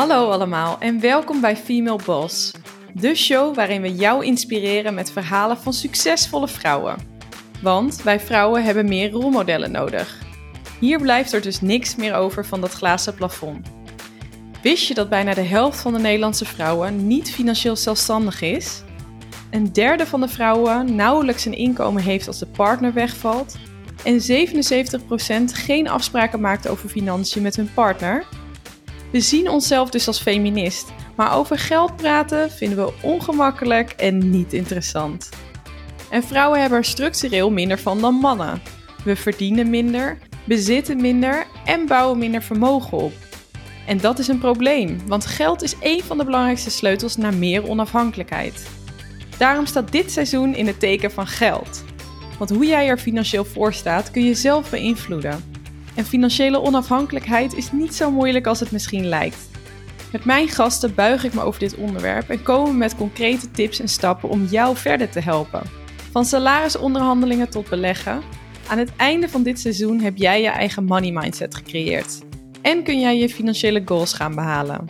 Hallo allemaal en welkom bij Female Boss, de show waarin we jou inspireren met verhalen van succesvolle vrouwen. Want wij vrouwen hebben meer rolmodellen nodig. Hier blijft er dus niks meer over van dat glazen plafond. Wist je dat bijna de helft van de Nederlandse vrouwen niet financieel zelfstandig is? Een derde van de vrouwen nauwelijks een inkomen heeft als de partner wegvalt. En 77% geen afspraken maakt over financiën met hun partner. We zien onszelf dus als feminist, maar over geld praten vinden we ongemakkelijk en niet interessant. En vrouwen hebben er structureel minder van dan mannen. We verdienen minder, bezitten minder en bouwen minder vermogen op. En dat is een probleem, want geld is één van de belangrijkste sleutels naar meer onafhankelijkheid. Daarom staat dit seizoen in het teken van geld. Want hoe jij er financieel voor staat kun je zelf beïnvloeden. En financiële onafhankelijkheid is niet zo moeilijk als het misschien lijkt. Met mijn gasten buig ik me over dit onderwerp en komen met concrete tips en stappen om jou verder te helpen. Van salarisonderhandelingen tot beleggen. Aan het einde van dit seizoen heb jij je eigen money mindset gecreëerd. En kun jij je financiële goals gaan behalen.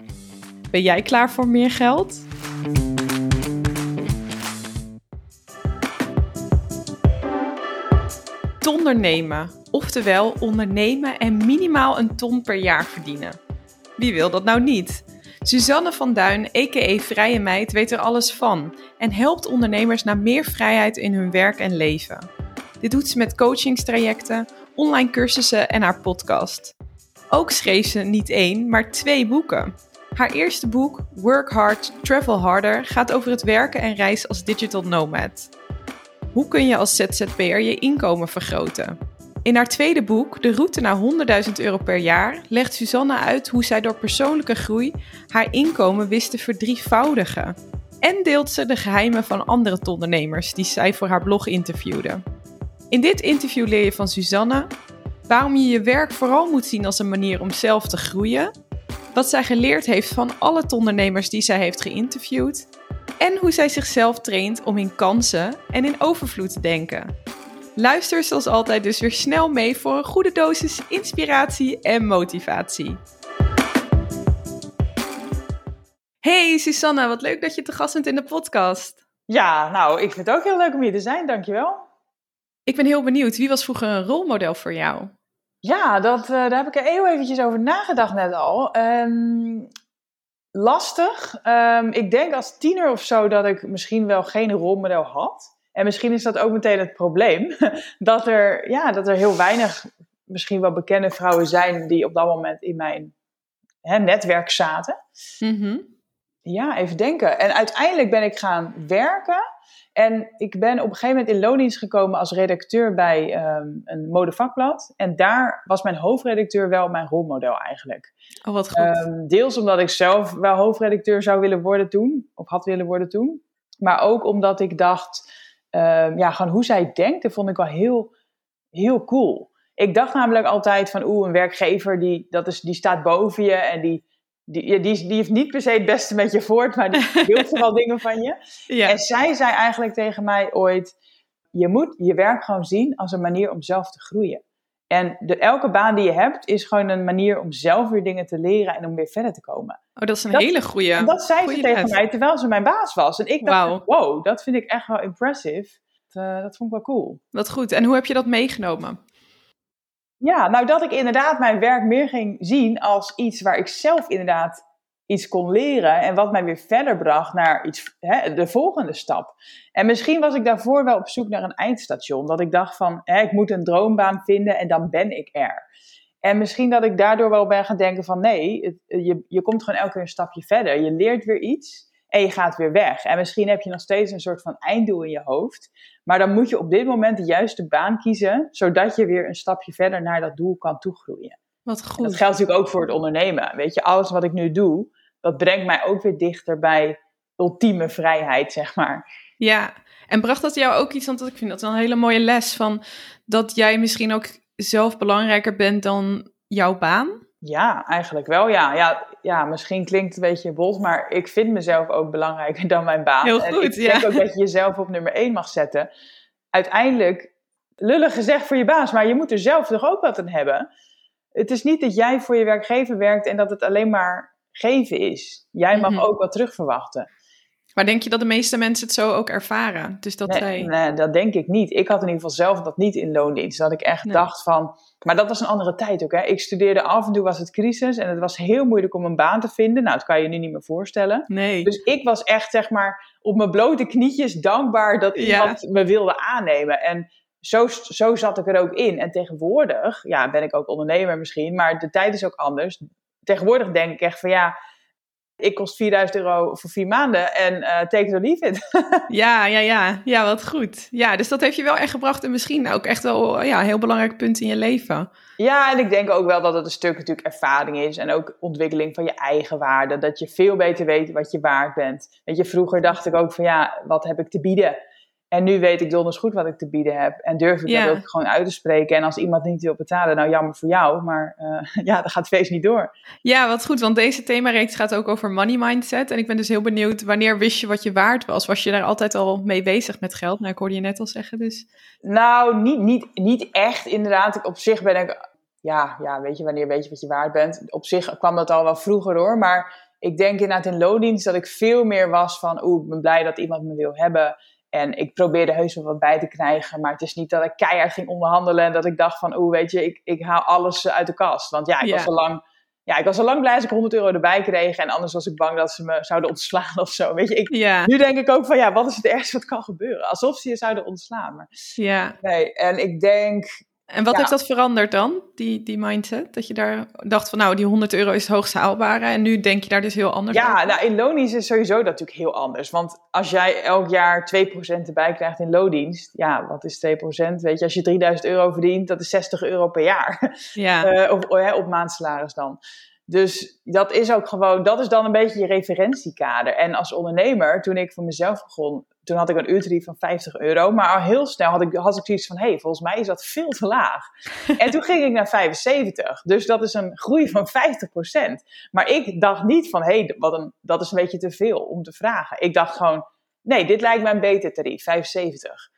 Ben jij klaar voor meer geld? Tondernemen, oftewel ondernemen en minimaal een ton per jaar verdienen. Wie wil dat nou niet? Suzanne van Duin, a.k.a. Vrije Meid, weet er alles van en helpt ondernemers naar meer vrijheid in hun werk en leven. Dit doet ze met coachingstrajecten, online cursussen en haar podcast. Ook schreef ze niet één, maar twee boeken. Haar eerste boek, Work Hard, Travel Harder, gaat over het werken en reizen als digital nomad. Hoe kun je als ZZP'er je inkomen vergroten? In haar tweede boek, De route naar 100.000 euro per jaar, legt Susanne uit hoe zij door persoonlijke groei haar inkomen wist te verdrievoudigen. En deelt ze de geheimen van andere ondernemers die zij voor haar blog interviewde. In dit interview leer je van Susanne waarom je je werk vooral moet zien als een manier om zelf te groeien, wat zij geleerd heeft van alle ondernemers die zij heeft geïnterviewd en hoe zij zichzelf traint om in kansen en in overvloed te denken. Luister zoals altijd dus weer snel mee voor een goede dosis inspiratie en motivatie. Hey Susanne, wat leuk dat je te gast bent in de podcast. Ja, nou, ik vind het ook heel leuk om hier te zijn, dankjewel. Ik ben heel benieuwd, wie was vroeger een rolmodel voor jou? Ja, dat, uh, daar heb ik er heel eventjes over nagedacht net al. Um, lastig. Um, ik denk als tiener of zo dat ik misschien wel geen rolmodel had. En misschien is dat ook meteen het probleem. dat, er, ja, dat er heel weinig misschien wel bekende vrouwen zijn die op dat moment in mijn hè, netwerk zaten. Mm Ja, even denken. En uiteindelijk ben ik gaan werken. En ik ben op een gegeven moment in loondienst gekomen als redacteur bij um, een modevakblad. En daar was mijn hoofdredacteur wel mijn rolmodel eigenlijk. Oh, wat goed. Um, deels omdat ik zelf wel hoofdredacteur zou willen worden toen, of had willen worden toen. Maar ook omdat ik dacht, um, ja, gewoon hoe zij denkt, dat vond ik wel heel, heel cool. Ik dacht namelijk altijd van, oeh, een werkgever die, dat is, die staat boven je en die, die, die, die heeft niet per se het beste met je voort, maar die wil vooral dingen van je. Ja. En zij zei eigenlijk tegen mij ooit, je moet je werk gewoon zien als een manier om zelf te groeien. En de, elke baan die je hebt is gewoon een manier om zelf weer dingen te leren en om weer verder te komen. Oh, dat is een Dat- hele goede. En dat zei ze tegen mij terwijl ze mijn baas was. En ik dacht, wow, dat vind ik echt wel impressive. Dat, eh, dat vond ik wel cool. Wat goed. En hoe heb je dat meegenomen? Ja, nou dat ik inderdaad mijn werk meer ging zien als iets waar ik zelf inderdaad iets kon leren en wat mij weer verder bracht naar iets, hè, de volgende stap. En misschien was ik daarvoor wel op zoek naar een eindstation. Dat ik dacht van, hè, ik moet een droombaan vinden en dan ben ik er. En misschien dat ik daardoor wel ben gaan denken van nee, je, je komt gewoon elke keer een stapje verder. Je leert weer iets en je gaat weer weg. En misschien heb je nog steeds een soort van einddoel in je hoofd. Maar dan moet je op dit moment de juiste baan kiezen, zodat je weer een stapje verder naar dat doel kan toegroeien. Wat En goed. dat geldt natuurlijk ook voor het ondernemen. Weet je, alles wat ik nu doe, dat brengt mij ook weer dichter bij ultieme vrijheid, zeg maar. Ja, en bracht dat jou ook iets, want ik vind dat een hele mooie les van dat jij misschien ook zelf belangrijker bent dan jouw baan? Ja, eigenlijk wel. Ja, ja, ja misschien klinkt het een beetje bot, maar ik vind mezelf ook belangrijker dan mijn baan. Heel en goed, ik ja. denk ook dat je jezelf op nummer één mag zetten. Uiteindelijk, lullig gezegd voor je baas, maar je moet er zelf toch ook wat aan hebben. Het is niet dat jij voor je werkgever werkt en dat het alleen maar geven is. Jij mag Mhm. ook wat terugverwachten. Maar denk je dat de meeste mensen het zo ook ervaren? Dus dat Nee, zij... nee, dat denk ik niet. Ik had in ieder geval zelf dat niet in loondienst. Dat ik echt Nee. dacht van... Maar dat was een andere tijd ook. Hè. Ik studeerde af en toe was het crisis. En het was heel moeilijk om een baan te vinden. Nou, dat kan je je nu niet meer voorstellen. Nee. Dus ik was echt, zeg maar, op mijn blote knietjes dankbaar dat Ja. iemand me wilde aannemen. En zo, zo zat ik er ook in. En tegenwoordig, ja, ben ik ook ondernemer misschien, maar de tijd is ook anders. Tegenwoordig denk ik echt van ja, ik kost 4000 euro voor vier maanden en eh take it or leave it. Ja, ja, ja. Ja, wat goed. Ja, dus dat heeft je wel echt gebracht en misschien ook echt wel ja, een heel belangrijk punt in je leven. Ja, en ik denk ook wel dat het een stuk natuurlijk ervaring is. En ook ontwikkeling van je eigen waarde. Dat je veel beter weet wat je waard bent. Weet je, vroeger dacht ik ook van ja, wat heb ik te bieden? En nu weet ik donders goed wat ik te bieden heb. En durf ik Ja. dat ook gewoon uit te spreken. En als iemand niet wil betalen, nou jammer voor jou. Maar eh, ja, dan gaat het feest niet door. Ja, wat goed, want deze themareeks gaat ook over money mindset. En ik ben dus heel benieuwd, wanneer wist je wat je waard was? Was je daar altijd al mee bezig met geld? Nou, ik hoorde je net al zeggen, dus... Nou, niet, niet, niet echt inderdaad. Ik, op zich ben ik, ja, ja, weet je wanneer weet je wat je waard bent. Op zich kwam dat al wel vroeger hoor. Maar ik denk inderdaad in loondienst dat ik veel meer was van, oeh, ik ben blij dat iemand me wil hebben. En ik probeerde heus wel wat bij te krijgen. Maar het is niet dat ik keihard ging onderhandelen. En dat ik dacht van, oeh, weet je, ik, ik haal alles uit de kast. Want ja, ik Ja. was al lang... Ja, ik was al lang blij als ik 100 euro erbij kreeg. En anders was ik bang dat ze me zouden ontslaan of zo. Weet je, ik, Ja, nu denk ik ook van, ja, wat is het ergste wat kan gebeuren? Alsof ze je zouden ontslaan. Maar ja. Nee, en ik denk, En wat Ja. heeft dat veranderd dan, die, die mindset? Dat je daar dacht van, nou, die 100 euro is het hoogst haalbare. En nu denk je daar dus heel anders ja, over? nou, in loondienst is sowieso dat natuurlijk heel anders. Want als jij elk jaar 2% erbij krijgt in loondienst, ja, wat is 2%? Weet je, als je 3000 euro verdient, dat is 60 euro per jaar. Ja, Eh, of oh, hè, op maandsalaris dan. Dus dat is ook gewoon, dat is dan een beetje je referentiekader. En als ondernemer, toen ik voor mezelf begon, toen had ik een uurtarief van 50 euro. Maar al heel snel had ik, had ik zoiets van, hé, hey, volgens mij is dat veel te laag. en toen ging ik naar 75. Dus dat is een groei van 50%. Maar ik dacht niet van, hé, hey, wat een, dat is een beetje te veel om te vragen. Ik dacht gewoon, nee, dit lijkt mij een beter tarief, 75.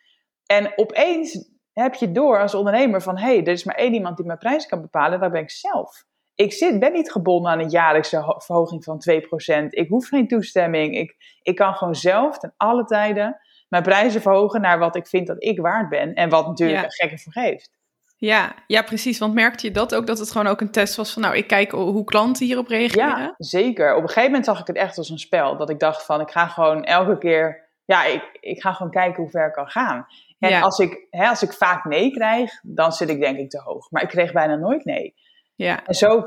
En opeens heb je door als ondernemer van, hé, hey, er is maar één iemand die mijn prijs kan bepalen, dat ben ik zelf. Ik zit, ben niet gebonden aan een jaarlijkse ho- verhoging van 2%. Ik hoef geen toestemming. Ik, ik kan gewoon zelf ten alle tijden mijn prijzen verhogen naar wat ik vind dat ik waard ben. En wat natuurlijk Ja. een gekke voor geeft. ja, ja, precies. Want merkte je dat ook, dat het gewoon ook een test was van, nou, ik kijk hoe klanten hierop reageren? Ja, zeker. Op een gegeven moment zag ik het echt als een spel. Dat ik dacht van, ik ga gewoon elke keer... Ja, ik, ik ga gewoon kijken hoe ver ik kan gaan. En Ja. als, ik, hè, als ik vaak nee krijg, dan zit ik denk ik te hoog. Maar ik kreeg bijna nooit nee. Ja, En zo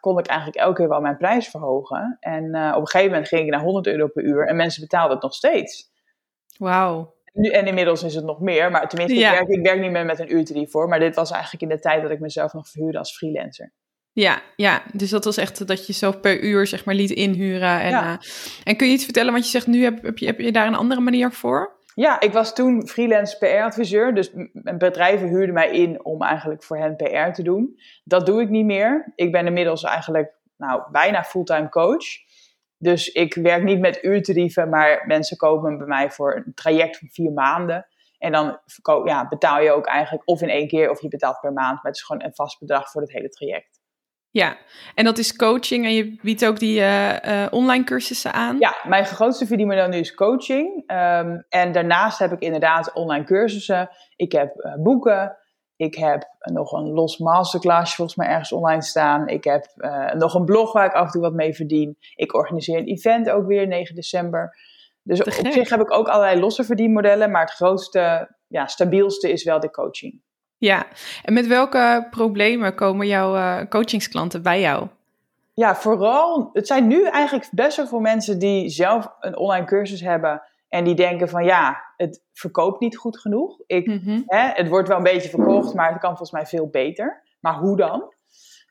kon ik eigenlijk elke keer wel mijn prijs verhogen. En eh, op een gegeven moment ging ik naar 100 euro per uur. En mensen betaalden het nog steeds. wauw. Nu, en inmiddels is het nog meer. Maar tenminste, Ja. ik, werk, ik werk niet meer met een uurtarief voor. Maar dit was eigenlijk in de tijd dat ik mezelf nog verhuurde als freelancer. Ja, ja, dus dat was echt dat je zo per uur zeg maar liet inhuren. En, Ja. eh, en kun je iets vertellen, want je zegt nu heb, heb, je, heb je daar een andere manier voor? Ja, ik was toen freelance PR-adviseur. Dus bedrijven huurden mij in om eigenlijk voor hen PR te doen. Dat doe ik niet meer. Ik ben inmiddels eigenlijk nou, bijna fulltime coach. Dus ik werk niet met uurtarieven, maar mensen komen bij mij voor een traject van vier maanden. En dan ja, betaal je ook eigenlijk of in één keer of je betaalt per maand. Maar het is gewoon een vast bedrag voor het hele traject. Ja, en dat is coaching en je biedt ook die eh, eh, online cursussen aan. Ja, mijn grootste verdienmodel nu is coaching. Ehm, en daarnaast heb ik inderdaad online cursussen. Ik heb eh, boeken. Ik heb nog een los masterclass volgens mij ergens online staan. Ik heb nog een blog waar ik af en toe wat mee verdien. Ik organiseer een event ook weer 9 december. Dus op zich heb ik ook allerlei losse verdienmodellen. Maar het grootste, ja, stabielste is wel de coaching. Ja, en met welke problemen komen jouw eh, coachingsklanten bij jou? Ja, vooral, het zijn nu eigenlijk best wel veel mensen die zelf een online cursus hebben. En die denken van ja, het verkoopt niet goed genoeg. Ik, Mhm. hè, het wordt wel een beetje verkocht, maar het kan volgens mij veel beter. Maar hoe dan?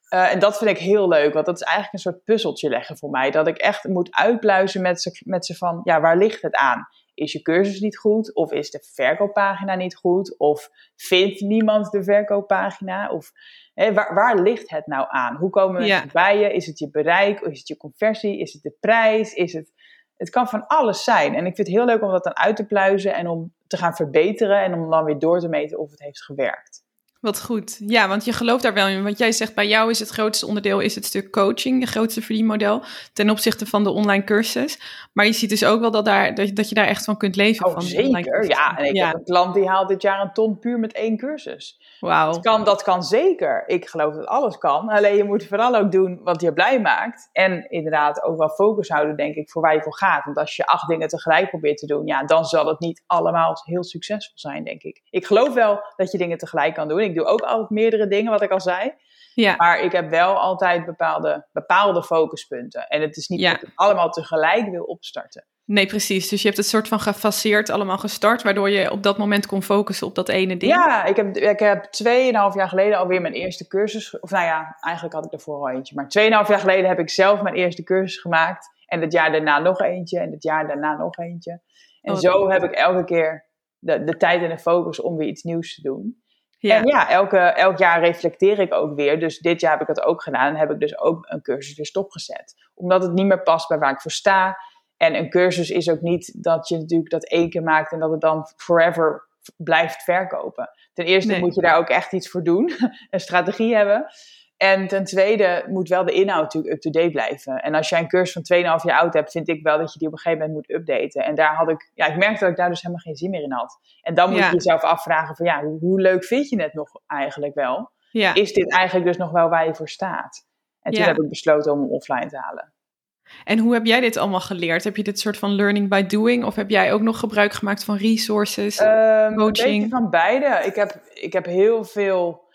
Eh, en dat vind ik heel leuk, want dat is eigenlijk een soort puzzeltje leggen voor mij. Dat ik echt moet uitpluizen met ze, met ze van, ja, waar ligt het aan? Is je cursus niet goed? Of is de verkooppagina niet goed? Of vindt niemand de verkooppagina? Of hè, waar, waar ligt het nou aan? Hoe komen mensen Ja. bij je? Is het je bereik? Is het je conversie? Is het de prijs? Is het... Het kan van alles zijn. En ik vind het heel leuk om dat dan uit te pluizen en om te gaan verbeteren en om dan weer door te meten of het heeft gewerkt. Wat goed. Ja, want je gelooft daar wel in. Want jij zegt bij jou is het grootste onderdeel is het stuk coaching, je grootste verdienmodel ten opzichte van de online cursus. Maar je ziet dus ook wel dat, daar, dat, dat je daar echt van kunt leven. Oh, van zeker. Ja, en ik heb een klant die haalt dit jaar een ton puur met één cursus. Wauw. Dat kan, dat kan zeker. Ik geloof dat alles kan. Alleen je moet vooral ook doen wat je blij maakt. En inderdaad ook wel focus houden, denk ik, voor waar je voor gaat. Want als je acht dingen tegelijk probeert te doen, ja, dan zal het niet allemaal heel succesvol zijn, denk ik. Ik geloof wel dat je dingen tegelijk kan doen. Ik doe ook altijd meerdere dingen, wat ik al zei. Ja. Maar ik heb wel altijd bepaalde, bepaalde focuspunten. En het is niet Ja. dat ik allemaal tegelijk wil opstarten. Nee, precies. Dus je hebt het soort van gefaseerd allemaal gestart, waardoor je op dat moment kon focussen op dat ene ding. Ja, ik heb, ik heb 2,5 jaar geleden alweer mijn eerste cursus. Of nou ja, eigenlijk had ik ervoor al eentje. Maar 2,5 jaar geleden heb ik zelf mijn eerste cursus gemaakt. En het jaar daarna nog eentje. En het jaar daarna nog eentje. En Oh, zo heb ik elke keer de, de tijd en de focus om weer iets nieuws te doen. Ja. En ja, elke, elk jaar reflecteer ik ook weer. Dus dit jaar heb ik dat ook gedaan. En heb ik dus ook een cursus weer stopgezet. Omdat het niet meer past bij waar ik voor sta. En een cursus is ook niet dat je natuurlijk dat één keer maakt en dat het dan forever blijft verkopen. Ten eerste Nee. moet je daar ook echt iets voor doen, een strategie hebben. En ten tweede moet wel de inhoud natuurlijk up-to-date blijven. En als jij een cursus van 2,5 jaar oud hebt, vind ik wel dat je die op een gegeven moment moet updaten. En daar had ik, ja, ik merkte dat ik daar dus helemaal geen zin meer in had. En dan moet Ja. je jezelf afvragen van, ja, hoe, hoe leuk vind je het nog eigenlijk wel? ja. Is dit eigenlijk dus nog wel waar je voor staat? En toen Ja. heb ik besloten om hem offline te halen. En hoe heb jij dit allemaal geleerd? Heb je dit soort van learning by doing? Of heb jij ook nog gebruik gemaakt van resources? Ehm, Een Coaching. beetje van beide. Ik heb, ik heb heel veel,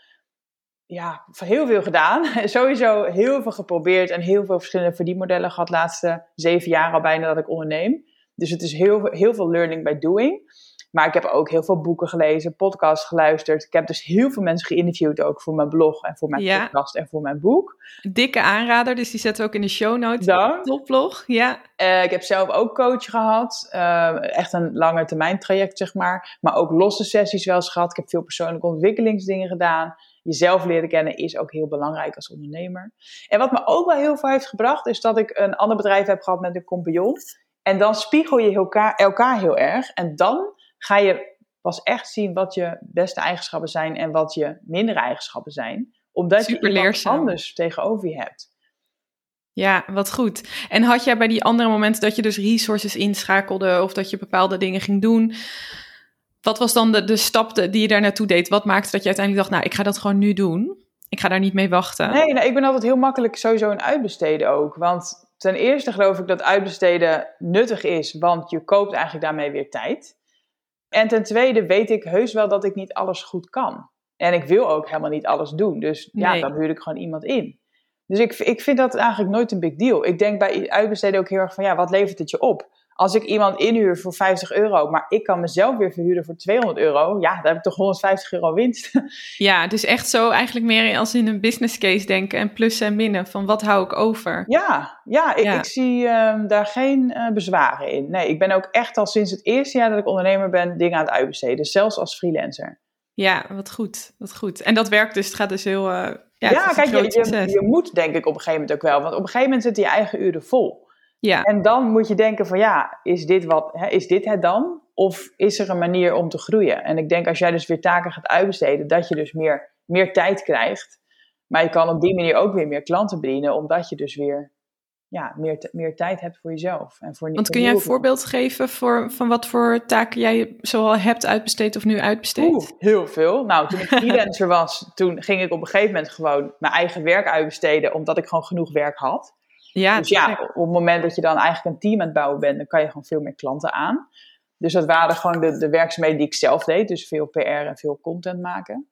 ja, heel veel gedaan. Sowieso heel veel geprobeerd en heel veel verschillende verdienmodellen gehad. De laatste zeven jaar al bijna dat ik onderneem. Dus het is heel, heel veel learning by doing. Maar ik heb ook heel veel boeken gelezen, podcasts geluisterd. Ik heb dus heel veel mensen geïnterviewd ook voor mijn blog en voor mijn Ja. podcast en voor mijn boek. Dikke aanrader, dus die zetten we ook in de show notes. Dank. Ja. Eh, ik heb zelf ook coach gehad. Eh, echt een lange termijn traject, zeg maar. Maar ook losse sessies wel eens gehad. Ik heb veel persoonlijke ontwikkelingsdingen gedaan. Jezelf leren kennen is ook heel belangrijk als ondernemer. En wat me ook wel heel veel heeft gebracht, is dat ik een ander bedrijf heb gehad met een compagnon. En dan spiegel je elkaar, elkaar heel erg. En dan ga je pas echt zien wat je beste eigenschappen zijn en wat je mindere eigenschappen zijn. Omdat Super je iemand anders tegenover je hebt. Ja, wat goed. En had jij bij die andere momenten dat je dus resources inschakelde of dat je bepaalde dingen ging doen, wat was dan de, de stap die je daar naartoe deed? Wat maakte dat je uiteindelijk dacht, nou, ik ga dat gewoon nu doen. Ik ga daar niet mee wachten. Nee, nou, ik ben altijd heel makkelijk sowieso in uitbesteden ook. Want ten eerste geloof ik dat uitbesteden nuttig is, want je koopt eigenlijk daarmee weer tijd. En ten tweede weet ik heus wel dat ik niet alles goed kan. En ik wil ook helemaal niet alles doen. Dus ja, Nee. dan huur ik gewoon iemand in. Dus ik, ik vind dat eigenlijk nooit een big deal. Ik denk bij uitbesteden ook heel erg van, ja, wat levert het je op? Als ik iemand inhuur voor 50 euro, maar ik kan mezelf weer verhuren voor 200 euro, ja, dan heb ik toch 150 euro winst. Ja, dus echt zo eigenlijk meer als in een business case denken en plussen en minnen van wat hou ik over. Ja, ja, ik, Ja. ik zie ehm, daar geen eh, bezwaren in. Nee, ik ben ook echt al sinds het eerste jaar dat ik ondernemer ben dingen aan het uitbesteden. Zelfs als freelancer. Ja, wat goed, wat goed. En dat werkt dus, het gaat dus heel, eh, ja, kijk, je, je, je moet denk ik op een gegeven moment ook wel. Want op een gegeven moment zitten je eigen uren vol. Ja, En dan moet je denken van ja, is dit, wat, hè, is dit het dan? Of is er een manier om te groeien? En ik denk als jij dus weer taken gaat uitbesteden, dat je dus meer, meer tijd krijgt. Maar je kan op die manier ook weer meer klanten bedienen, omdat je dus weer ja, meer, meer tijd hebt voor jezelf. En voor, want voor kun jij een voorbeeld geven voor, van wat voor taken jij zoal hebt uitbesteed of nu uitbesteed? Oeh, heel veel. Nou, toen ik freelancer was, toen ging ik op een gegeven moment gewoon mijn eigen werk uitbesteden, omdat ik gewoon genoeg werk had. Ja, dus ja, op het moment dat je dan eigenlijk een team aan het bouwen bent, dan kan je gewoon veel meer klanten aan. Dus dat waren gewoon de, de werkzaamheden die ik zelf deed, dus veel PR en veel content maken.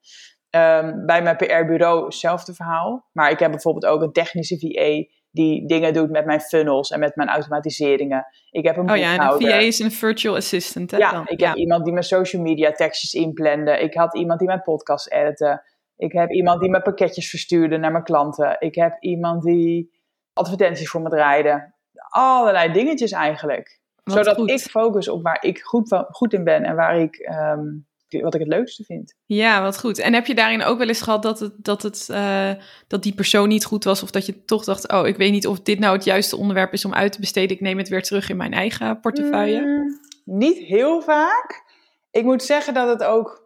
Ehm, bij mijn PR-bureau hetzelfde verhaal. Maar ik heb bijvoorbeeld ook een technische VA die dingen doet met mijn funnels en met mijn automatiseringen. Ik heb een Oh ja, en een. VA is een virtual assistant. Hè, Ja, dan? ik heb iemand die mijn social media tekstjes inplande. Ik had iemand die mijn podcast editte. Ik heb iemand die mijn pakketjes verstuurde naar mijn klanten. Ik heb iemand die advertenties voor me draaide. Allerlei dingetjes eigenlijk. Wat Zodat goed. ik focus op waar ik goed, goed in ben en waar ik, ehm, wat ik het leukste vind. Ja, wat goed. En heb je daarin ook wel eens gehad dat, het, dat, het, eh, dat die persoon niet goed was? Of dat je toch dacht, oh, ik weet niet of dit nou het juiste onderwerp is om uit te besteden. Ik neem het weer terug in mijn eigen portefeuille. Mm, niet heel vaak. Ik moet zeggen dat het ook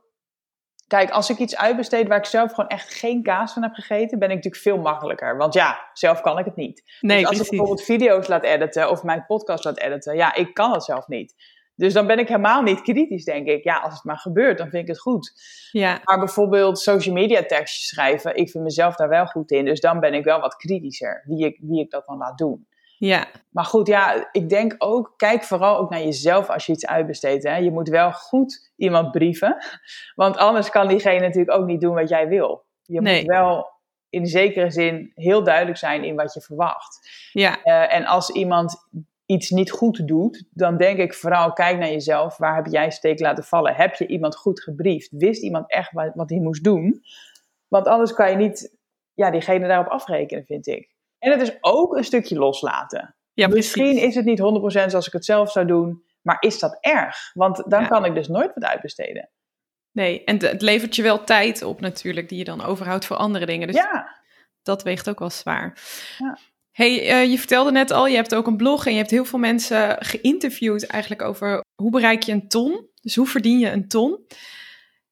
Kijk, als ik iets uitbesteed waar ik zelf gewoon echt geen kaas van heb gegeten, ben ik natuurlijk veel makkelijker. Want ja, zelf kan ik het niet. Nee, dus als precies. ik bijvoorbeeld video's laat editen of mijn podcast laat editen, ja, ik kan het zelf niet. Dus dan ben ik helemaal niet kritisch, denk ik. Ja, als het maar gebeurt, dan vind ik het goed. Ja, Maar bijvoorbeeld social media tekstjes schrijven, ik vind mezelf daar wel goed in. Dus dan ben ik wel wat kritischer wie ik, wie ik dat dan laat doen. Ja, Maar goed, ja, ik denk ook, kijk vooral ook naar jezelf als je iets uitbesteedt. Hè. Je moet wel goed iemand brieven, want anders kan diegene natuurlijk ook niet doen wat jij wil. Je Nee. moet wel in zekere zin heel duidelijk zijn in wat je verwacht. ja, Eh, en als iemand iets niet goed doet, dan denk ik vooral kijk naar jezelf. Waar heb jij steek laten vallen? Heb je iemand goed gebriefd? Wist iemand echt wat, wat hij moest doen? Want anders kan je niet ja, diegene daarop afrekenen, vind ik. En het is ook een stukje loslaten. ja, Misschien is het niet 100% zoals ik het zelf zou doen, maar is dat erg? Want dan Ja. kan ik dus nooit wat uitbesteden. Nee, en het levert je wel tijd op natuurlijk, die je dan overhoudt voor andere dingen. Dus ja, dat weegt ook wel zwaar. Ja. Hey, eh, je vertelde net al, je hebt ook een blog en je hebt heel veel mensen geïnterviewd eigenlijk over hoe bereik je een ton? Dus hoe verdien je een ton?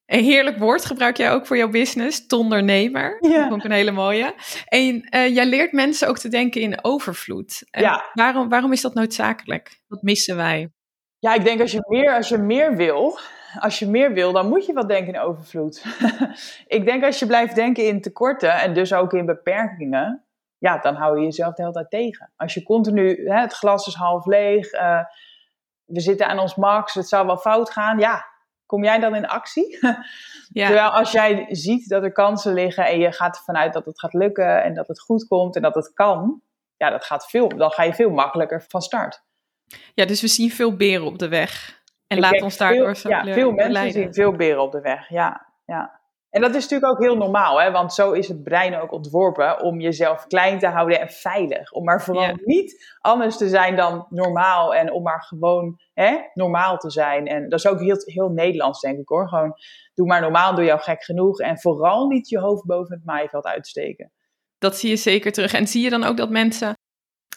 Een heerlijk woord gebruik jij ook voor jouw business, tondernemer. Ja. Dat vond ik een hele mooie. En eh, jij leert mensen ook te denken in overvloed. Ja. waarom, waarom is dat noodzakelijk? Wat missen wij? Ja, ik denk als je meer, als je meer wil, als je meer wil, dan moet je wat denken in overvloed. ik denk als je blijft denken in tekorten en dus ook in beperkingen, ja, dan hou je jezelf de hele tijd tegen. Als je continu, hè, het glas is half leeg, eh, we zitten aan ons max, het zou wel fout gaan, ja, kom jij dan in actie? Ja, Terwijl als jij ziet dat er kansen liggen en je gaat ervan uit dat het gaat lukken en dat het goed komt en dat het kan, ja, dat gaat veel, dan ga je veel makkelijker van start. ja, dus we zien veel beren op de weg. En Ik laat ons daardoor veel, ja, veel mensen zien veel beren op de weg. Ja, ja. En dat is natuurlijk ook heel normaal, hè? want zo is het brein ook ontworpen om jezelf klein te houden en veilig. Om maar vooral Ja. niet anders te zijn dan normaal en om maar gewoon hè, normaal te zijn. En dat is ook heel, heel Nederlands, denk ik hoor. Gewoon doe maar normaal, doe jou gek genoeg en vooral niet je hoofd boven het maaiveld uitsteken. Dat zie je zeker terug. En zie je dan ook dat mensen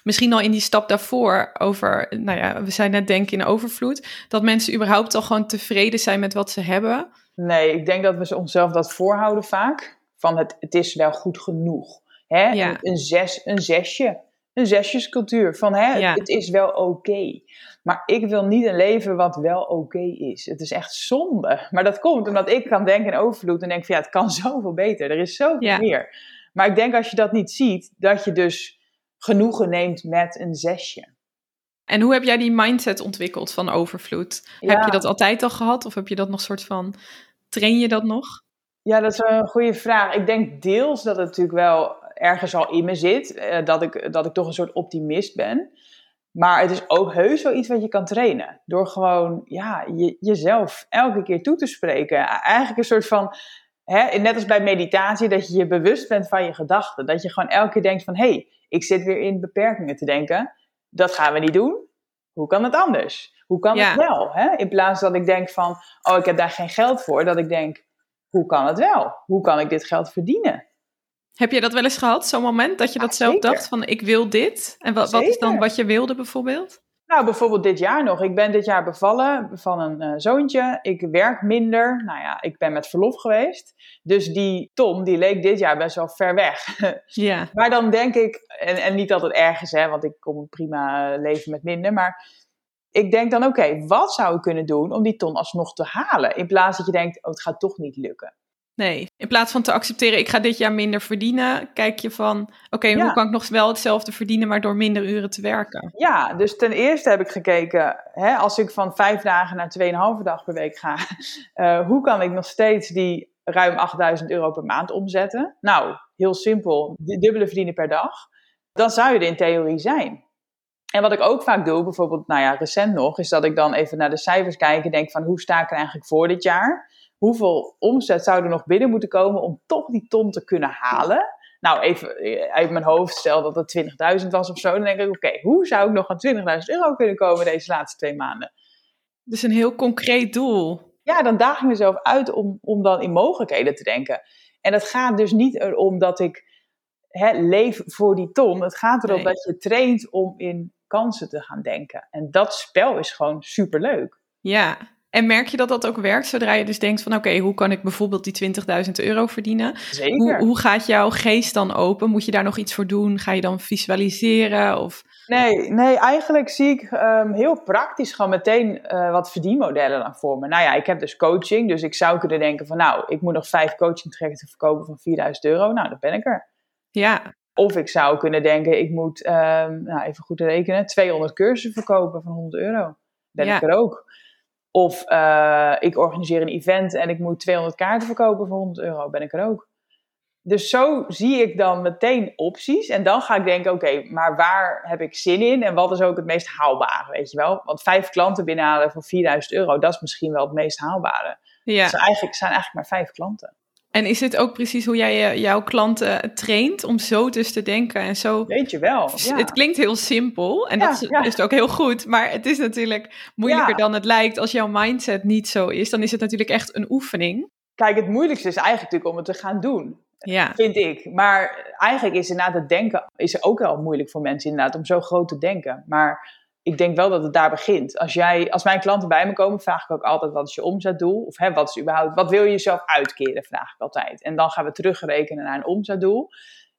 misschien al in die stap daarvoor over, nou ja, we zijn net denken in overvloed, dat mensen überhaupt al gewoon tevreden zijn met wat ze hebben? Nee, ik denk dat we onszelf dat voorhouden vaak. Van het, het is wel goed genoeg. Hè? Ja. Een, een, zes, een zesje. Een zesjescultuur. Van hè, Ja. het is wel oké. Maar ik wil niet een leven wat wel oké is. Het is echt zonde. Maar dat komt omdat ik kan denken in overvloed. En denk van ja, het kan zoveel beter. Er is zoveel Ja. meer. Maar ik denk als je dat niet ziet, dat je dus genoegen neemt met een zesje. En hoe heb jij die mindset ontwikkeld van overvloed? Ja. Heb je dat altijd al gehad of heb je dat nog soort van, train je dat nog? Ja, dat is een goede vraag. Ik denk deels dat het natuurlijk wel ergens al in me zit. eh, dat, ik, dat ik toch een soort optimist ben. Maar het is ook heus wel iets wat je kan trainen. Door gewoon ja, je, jezelf elke keer toe te spreken. Eigenlijk een soort van, hè, net als bij meditatie, dat je je bewust bent van je gedachten. Dat je gewoon elke keer denkt van, hé, hey, ik zit weer in beperkingen te denken. Dat gaan we niet doen. Hoe kan het anders? Hoe kan Ja. het wel? Hè? In plaats dat ik denk van, oh, ik heb daar geen geld voor. Dat ik denk, hoe kan het wel? Hoe kan ik dit geld verdienen? Heb je dat wel eens gehad, zo'n moment dat je dat zelf zeker. dacht van ik wil dit? En wat, wat is dan wat je wilde bijvoorbeeld? Nou, bijvoorbeeld dit jaar nog. Ik ben dit jaar bevallen van een eh, zoontje. Ik werk minder. Nou ja, ik ben met verlof geweest. Dus die Tom, die leek dit jaar best wel ver weg. Ja, maar dan denk ik, en, en niet dat het erg is, hè, want ik kom prima eh, leven met minder. Maar ik denk dan, oké, wat zou ik kunnen doen om die ton alsnog te halen? In plaats dat je denkt, oh, het gaat toch niet lukken. Nee. In plaats van te accepteren ik ga dit jaar minder verdienen, kijk je van oké, Ja. hoe kan ik nog wel hetzelfde verdienen maar door minder uren te werken? Ja, dus ten eerste heb ik gekeken, hè, als ik van vijf dagen naar 2,5 dag per week ga, eh, hoe kan ik nog steeds die ruim 8000 euro per maand omzetten? Nou, heel simpel, dubbele verdienen per dag. Dan zou je er in theorie zijn. En wat ik ook vaak doe, bijvoorbeeld, nou ja, recent nog, is dat ik dan even naar de cijfers kijk en denk van hoe sta ik er eigenlijk voor dit jaar? Hoeveel omzet zou er nog binnen moeten komen om toch die ton te kunnen halen? Nou, even eh, uit mijn hoofd, stel dat het 20.000 was of zo, dan denk ik, oké, hoe zou ik nog aan 20.000 euro kunnen komen deze laatste twee maanden? Dus een heel concreet doel. Ja, dan daag ik mezelf uit om, om dan in mogelijkheden te denken. En het gaat dus niet erom dat ik hè, leef voor die ton. Het gaat erom Nee. dat je traint om in kansen te gaan denken. En dat spel is gewoon superleuk. Ja, En merk je dat dat ook werkt zodra je dus denkt van oké, hoe kan ik bijvoorbeeld die 20.000 euro verdienen? Zeker. Hoe, hoe gaat jouw geest dan open? Moet je daar nog iets voor doen? Ga je dan visualiseren? Of... Nee, nee, eigenlijk zie ik um, heel praktisch gewoon meteen uh, wat verdienmodellen dan voor me. Nou ja, ik heb dus coaching, dus ik zou kunnen denken van nou, ik moet nog vijf coaching trajecten verkopen van 4000 euro. Nou, dan ben ik er. Ja. Of ik zou kunnen denken, ik moet, um, nou even goed rekenen, 200 cursussen verkopen van 100 euro. Ben ja. ik er ook. Of uh, ik organiseer een event en ik moet 200 kaarten verkopen voor 100 euro. Ben ik er ook. Dus zo zie ik dan meteen opties. En dan ga ik denken, oké, maar waar heb ik zin in? En wat is ook het meest haalbare, weet je wel? Want vijf klanten binnenhalen voor 4000 euro, dat is misschien wel het meest haalbare. Ja. Dus eigenlijk zijn eigenlijk maar vijf klanten. En is het ook precies hoe jij jouw klanten traint om zo dus te denken en zo? Weet je wel. Ja. Het klinkt heel simpel en dat is, ja. is, ook heel goed, maar het is natuurlijk moeilijker dan het lijkt. Als jouw mindset niet zo is, dan is het natuurlijk echt een oefening. Kijk, het moeilijkste is eigenlijk natuurlijk om het te gaan doen. Ja. Vind ik. Maar eigenlijk is inderdaad het denken is ook wel moeilijk voor mensen inderdaad om zo groot te denken. Maar ik denk wel dat het daar begint. Als, jij, als mijn klanten bij me komen, vraag ik ook altijd wat is je omzetdoel? Of hè, wat is überhaupt, wat wil je jezelf uitkeren, vraag ik altijd. En dan gaan we terugrekenen naar een omzetdoel.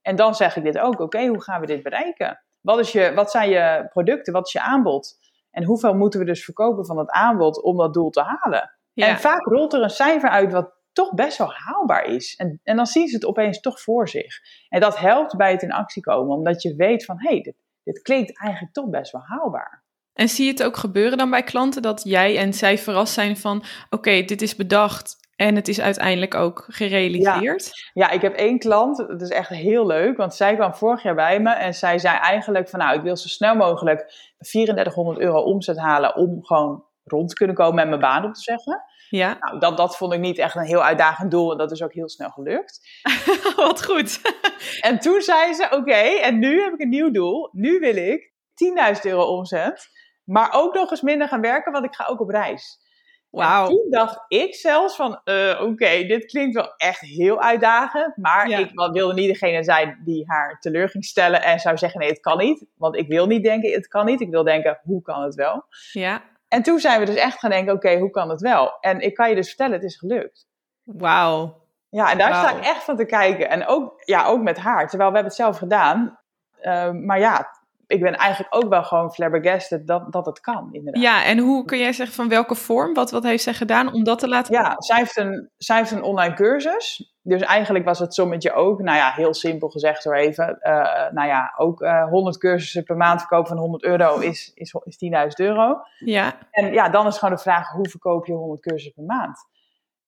En dan zeg ik dit ook, oké, hoe gaan we dit bereiken? Wat, is je, wat zijn je producten, wat is je aanbod? En hoeveel moeten we dus verkopen van dat aanbod om dat doel te halen? En vaak rolt er een cijfer uit wat toch best wel haalbaar is. En, en dan zien ze het opeens toch voor zich. En dat helpt bij het in actie komen, omdat je weet van, hé, hey, dit, dit klinkt eigenlijk toch best wel haalbaar. En zie je het ook gebeuren dan bij klanten dat jij en zij verrast zijn van: oké, dit is bedacht en het is uiteindelijk ook gerealiseerd? Ja. ja. ik heb één klant, dat is echt heel leuk, want zij kwam vorig jaar bij me en zij zei eigenlijk van: nou, ik wil zo snel mogelijk 3400 euro omzet halen om gewoon rond te kunnen komen met mijn baan op te zeggen. Ja. Nou, dat, dat vond ik niet echt een heel uitdagend doel en dat is ook heel snel gelukt. Wat goed. en toen zei ze, oké, en nu heb ik een nieuw doel. Nu wil ik 10.000 euro omzet, maar ook nog eens minder gaan werken, want ik ga ook op reis. Wauw. Toen dacht ik zelfs van, uh, oké, dit klinkt wel echt heel uitdagend. Maar ik wilde niet degene zijn die haar teleur ging stellen en zou zeggen, nee, het kan niet. Want ik wil niet denken, het kan niet. Ik wil denken, hoe kan het wel? Ja. En toen zijn we dus echt gaan denken, oké, hoe kan het wel? En ik kan je dus vertellen, het is gelukt. Wauw. Ja, en daar sta ik echt van te kijken. En ook, ja, ook met haar, terwijl we hebben het zelf gedaan. Uh, maar ja, ik ben eigenlijk ook wel gewoon flabbergasted dat, dat het kan, inderdaad. Ja, en hoe kun jij zeggen van welke vorm? Wat, wat heeft zij gedaan om dat te laten Ja, zij heeft, een, zij heeft een online cursus. Dus eigenlijk was het sommetje ook, nou ja, heel simpel gezegd door even. Uh, nou ja, ook uh, eh, 100 cursussen per maand verkopen van 100 euro is, is, is 10.000 euro. Ja. En ja, dan is gewoon de vraag, hoe verkoop je 100 cursussen per maand?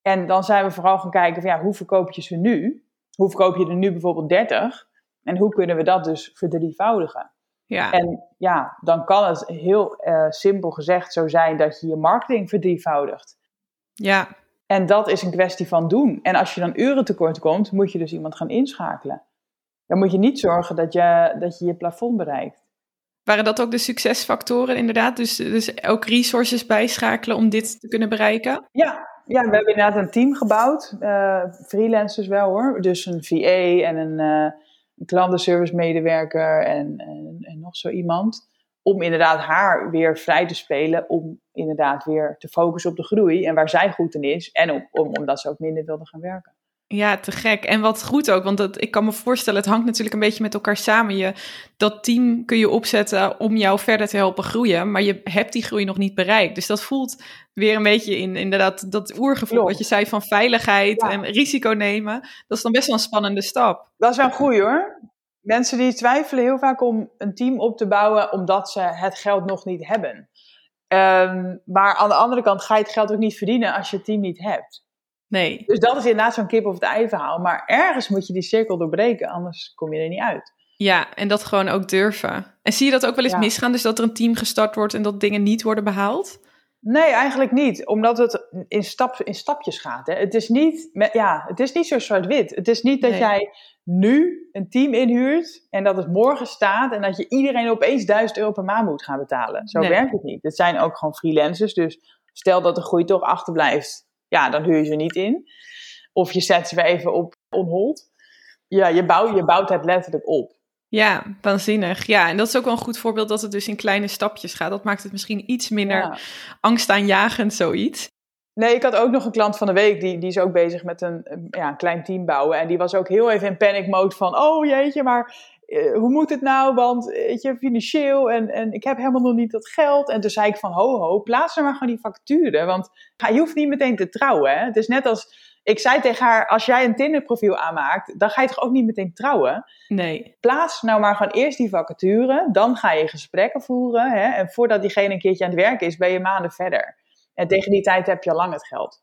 En dan zijn we vooral gaan kijken van ja, hoe verkoop je ze nu? Hoe verkoop je er nu bijvoorbeeld 30? En hoe kunnen we dat dus verdrievoudigen? Ja. En ja, dan kan het heel uh, simpel gezegd zo zijn dat je je marketing verdrievoudigt. Ja. En dat is een kwestie van doen. En als je dan uren tekort komt, moet je dus iemand gaan inschakelen. Dan moet je niet zorgen dat je dat je, je plafond bereikt. Waren dat ook de succesfactoren inderdaad? Dus, dus ook resources bijschakelen om dit te kunnen bereiken? Ja, ja we hebben inderdaad een team gebouwd. Uh, freelancers wel hoor. Dus een VA en een... Uh, een klantenservice medewerker en, en, en, nog zo iemand. Om inderdaad haar weer vrij te spelen. Om inderdaad weer te focussen op de groei en waar zij goed in is. En om, om, omdat ze ook minder wilde gaan werken. Ja, te gek. En wat goed ook, want dat, ik kan me voorstellen, het hangt natuurlijk een beetje met elkaar samen. Je, dat team kun je opzetten om jou verder te helpen groeien, maar je hebt die groei nog niet bereikt. Dus dat voelt weer een beetje in inderdaad dat oergevoel wat je zei van veiligheid en risico nemen. Dat is dan best wel een spannende stap. Dat is wel goed hoor. Mensen die twijfelen heel vaak om een team op te bouwen omdat ze het geld nog niet hebben. Ehm, maar aan de andere kant ga je het geld ook niet verdienen als je het team niet hebt. Nee. Dus dat is inderdaad zo'n kip of het ei verhaal. Maar ergens moet je die cirkel doorbreken, anders kom je er niet uit. Ja, en dat gewoon ook durven. En zie je dat ook wel eens misgaan? Dus dat er een team gestart wordt en dat dingen niet worden behaald? Nee, eigenlijk niet. Omdat het in, stap, in stapjes gaat. Hè. Het, is niet, ja, het is niet zo zwart-wit. Het is niet dat jij nu een team inhuurt en dat het morgen staat en dat je iedereen opeens 1000 euro per maand moet gaan betalen. Zo werkt het niet. Het zijn ook gewoon freelancers. Dus stel dat de groei toch achterblijft ja, dan huur je ze niet in. Of je zet ze weer even op on hold. Ja, je, bouw, je bouwt het letterlijk op. Ja, waanzinnig. Ja, en dat is ook wel een goed voorbeeld dat het dus in kleine stapjes gaat. Dat maakt het misschien iets minder ja. angstaanjagend, zoiets. Nee, ik had ook nog een klant van de week, die, die is ook bezig met een, ja, een klein team bouwen. En die was ook heel even in panic mode van, oh jeetje, maar eh, hoe moet het nou? Want weet je, financieel en, en ik heb helemaal nog niet dat geld. En toen zei ik van, ho ho, plaats er maar gewoon die facturen. Want je hoeft niet meteen te trouwen. Hè? Het is net als, ik zei tegen haar, als jij een Tinder-profiel aanmaakt, dan ga je toch ook niet meteen trouwen? Nee. Plaats nou maar gewoon eerst die vacature, dan ga je gesprekken voeren. Hè? En voordat diegene een keertje aan het werk is, ben je maanden verder. En tegen die tijd heb je al lang het geld.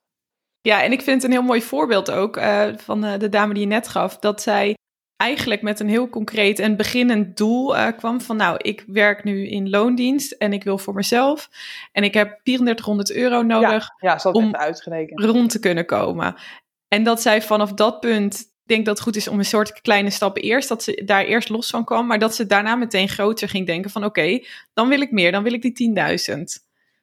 Ja, en ik vind het een heel mooi voorbeeld ook uh, van de, de dame die je net gaf. Dat zij eigenlijk met een heel concreet en beginnend doel uh, kwam van nou, ik werk nu in loondienst en ik wil voor mezelf en ik heb 3400 euro nodig ja, ja, om uitgerekend. rond te kunnen komen. En dat zij vanaf dat punt, denk dat het goed is om een soort kleine stappen eerst, dat ze daar eerst los van kwam, maar dat ze daarna meteen groter ging denken van oké, dan wil ik meer, dan wil ik die 10.000.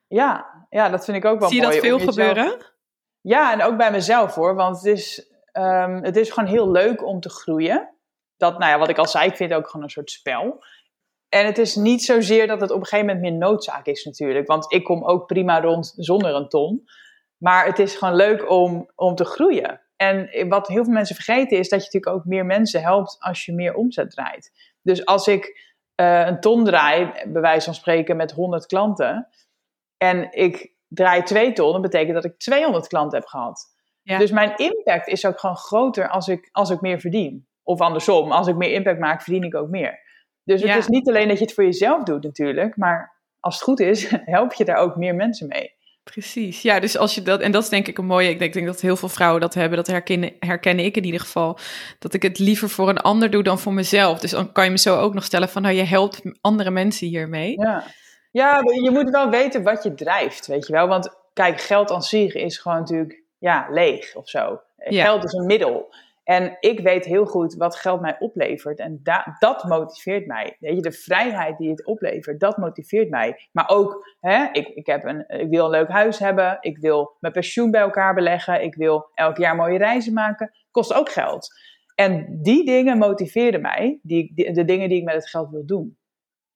Ja, ja, dat vind ik ook wel Zie mooi. Zie je dat veel gebeuren? Ja, en ook bij mezelf hoor, want het is, um, het is gewoon heel leuk om te groeien dat, nou ja, wat ik al zei, ik vind het ook gewoon een soort spel. En het is niet zozeer dat het op een gegeven moment meer noodzaak is natuurlijk. Want ik kom ook prima rond zonder een ton. Maar het is gewoon leuk om, om te groeien. En wat heel veel mensen vergeten is dat je natuurlijk ook meer mensen helpt als je meer omzet draait. Dus als ik uh, een ton draai, bij wijze van spreken met 100 klanten. En ik draai 2 ton, dan betekent dat ik 200 klanten heb gehad. Ja. Dus mijn impact is ook gewoon groter als ik, als ik meer verdien. Of andersom, als ik meer impact maak, verdien ik ook meer. Dus het is niet alleen dat je het voor jezelf doet natuurlijk, maar als het goed is, help je daar ook meer mensen mee. Precies, ja, dus als je dat, en dat is denk ik een mooie, ik denk, denk dat heel veel vrouwen dat hebben, dat herkennen, herken ik in ieder geval, dat ik het liever voor een ander doe dan voor mezelf. Dus dan kan je me zo ook nog stellen van, nou, je helpt andere mensen hiermee. Ja, ja je moet wel weten wat je drijft, weet je wel. Want kijk, geld aan zich is gewoon natuurlijk, ja, leeg of zo. Geld is een middel. En ik weet heel goed wat geld mij oplevert. En dat motiveert mij. Weet je, de vrijheid die het oplevert, dat motiveert mij. Maar ook, hè, ik, ik, heb een, ik wil een leuk huis hebben. Ik wil mijn pensioen bij elkaar beleggen. Ik wil elk jaar mooie reizen maken. Kost ook geld. En die dingen motiveren mij. Die, de dingen die ik met het geld wil doen.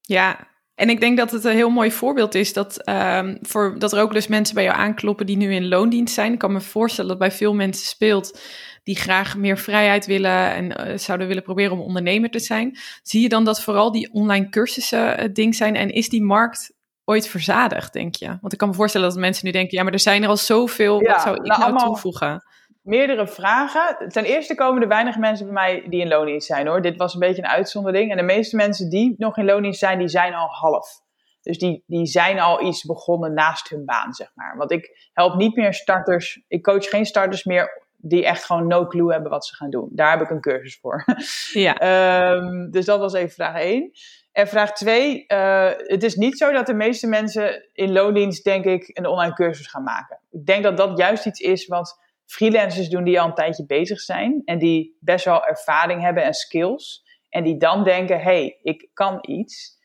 Ja, en ik denk dat het een heel mooi voorbeeld is dat, um, voor, dat er ook dus mensen bij jou aankloppen die nu in loondienst zijn. Ik kan me voorstellen dat bij veel mensen speelt die graag meer vrijheid willen en uh, zouden willen proberen om ondernemer te zijn. Zie je dan dat vooral die online cursussen het ding zijn en is die markt ooit verzadigd, denk je? Want ik kan me voorstellen dat mensen nu denken, ja, maar er zijn er al zoveel, ja, wat zou ik nou, nou toevoegen? Meerdere vragen. Ten eerste komen er weinig mensen bij mij die in loondienst zijn hoor. Dit was een beetje een uitzondering. En de meeste mensen die nog in loondienst zijn, die zijn al half. Dus die, die zijn al iets begonnen naast hun baan, zeg maar. Want ik help niet meer starters. Ik coach geen starters meer die echt gewoon no clue hebben wat ze gaan doen. Daar heb ik een cursus voor. Ja. um, dus dat was even vraag 1. En vraag 2, uh, eh, het is niet zo dat de meeste mensen in loondienst, denk ik, een online cursus gaan maken. Ik denk dat dat juist iets is wat freelancers doen die al een tijdje bezig zijn en die best wel ervaring hebben en skills. En die dan denken, hey, ik kan iets.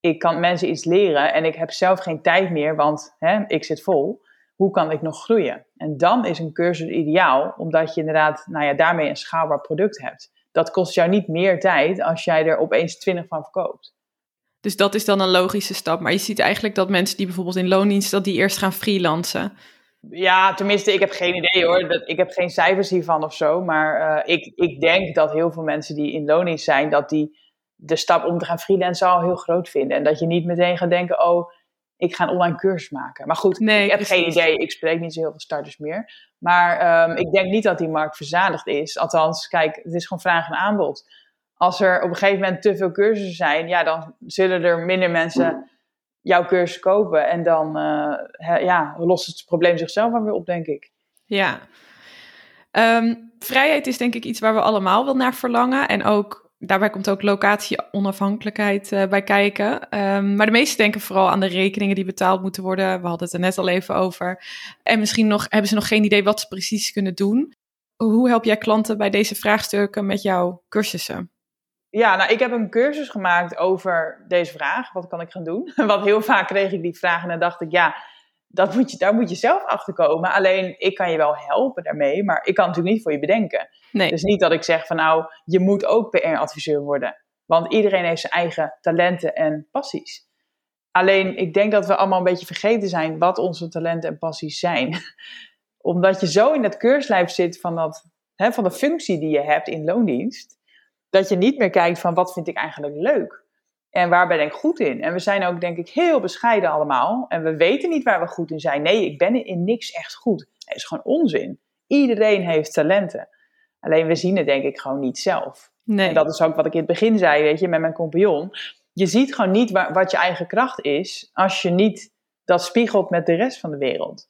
Ik kan mensen iets leren en ik heb zelf geen tijd meer, want hè, ik zit vol hoe kan ik nog groeien? En dan is een cursus ideaal, omdat je inderdaad nou ja, daarmee een schaalbaar product hebt. Dat kost jou niet meer tijd als jij er opeens 20 van verkoopt. Dus dat is dan een logische stap. Maar je ziet eigenlijk dat mensen die bijvoorbeeld in loondienst, dat die eerst gaan freelancen. Ja, tenminste, ik heb geen idee hoor. Ik heb geen cijfers hiervan of zo. Maar uh, ik, ik denk dat heel veel mensen die in loondienst zijn, dat die de stap om te gaan freelancen al heel groot vinden. En dat je niet meteen gaat denken, oh, ik ga een online cursus maken. Maar goed, nee, ik heb geen idee. Ik spreek niet zo heel veel starters meer. Maar um, ik denk niet dat die markt verzadigd is. Althans, kijk, het is gewoon vraag en aanbod. Als er op een gegeven moment te veel cursussen zijn, ja, dan zullen er minder mensen jouw cursus kopen. En dan uh, ja, lost het probleem zichzelf wel weer op, denk ik. Ja. Um, vrijheid is denk ik iets waar we allemaal wel naar verlangen. En ook daarbij komt ook locatie-onafhankelijkheid uh, bij kijken. Um, maar de meesten denken vooral aan de rekeningen die betaald moeten worden. We hadden het er net al even over. En misschien nog, hebben ze nog geen idee wat ze precies kunnen doen. Hoe help jij klanten bij deze vraagstukken met jouw cursussen? Ja, nou, ik heb een cursus gemaakt over deze vraag. Wat kan ik gaan doen? Want heel vaak kreeg ik die vraag en dan dacht ik, ja, dat moet je, daar moet je zelf achter komen. Alleen, ik kan je wel helpen daarmee, maar ik kan natuurlijk niet voor je bedenken. Nee. Dus niet dat ik zeg van nou, je moet ook PR-adviseur worden. Want iedereen heeft zijn eigen talenten en passies. Alleen, ik denk dat we allemaal een beetje vergeten zijn wat onze talenten en passies zijn. Omdat je zo in dat keurslijf zit van, dat, hè, van de functie die je hebt in loondienst, dat je niet meer kijkt van wat vind ik eigenlijk leuk. En waar ben ik goed in? En we zijn ook, denk ik, heel bescheiden allemaal. En we weten niet waar we goed in zijn. Nee, ik ben in niks echt goed. Dat is gewoon onzin. Iedereen heeft talenten. Alleen we zien het, denk ik, gewoon niet zelf. Nee. En dat is ook wat ik in het begin zei, weet je, met mijn compagnon. Je ziet gewoon niet waar, wat je eigen kracht is als je niet dat spiegelt met de rest van de wereld.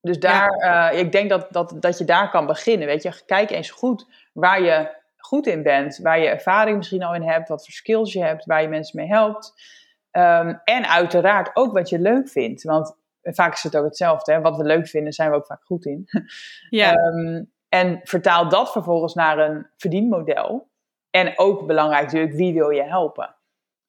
Dus daar, eh, ik denk dat, dat, dat je daar kan beginnen. Weet je, kijk eens goed waar je goed in bent, waar je ervaring misschien al in hebt, wat voor skills je hebt, waar je mensen mee helpt. Ehm, en uiteraard ook wat je leuk vindt. Want vaak is het ook hetzelfde. Hè? Wat we leuk vinden, zijn we ook vaak goed in. Ja. Ehm, en vertaal dat vervolgens naar een verdienmodel. En ook belangrijk natuurlijk, wie wil je helpen?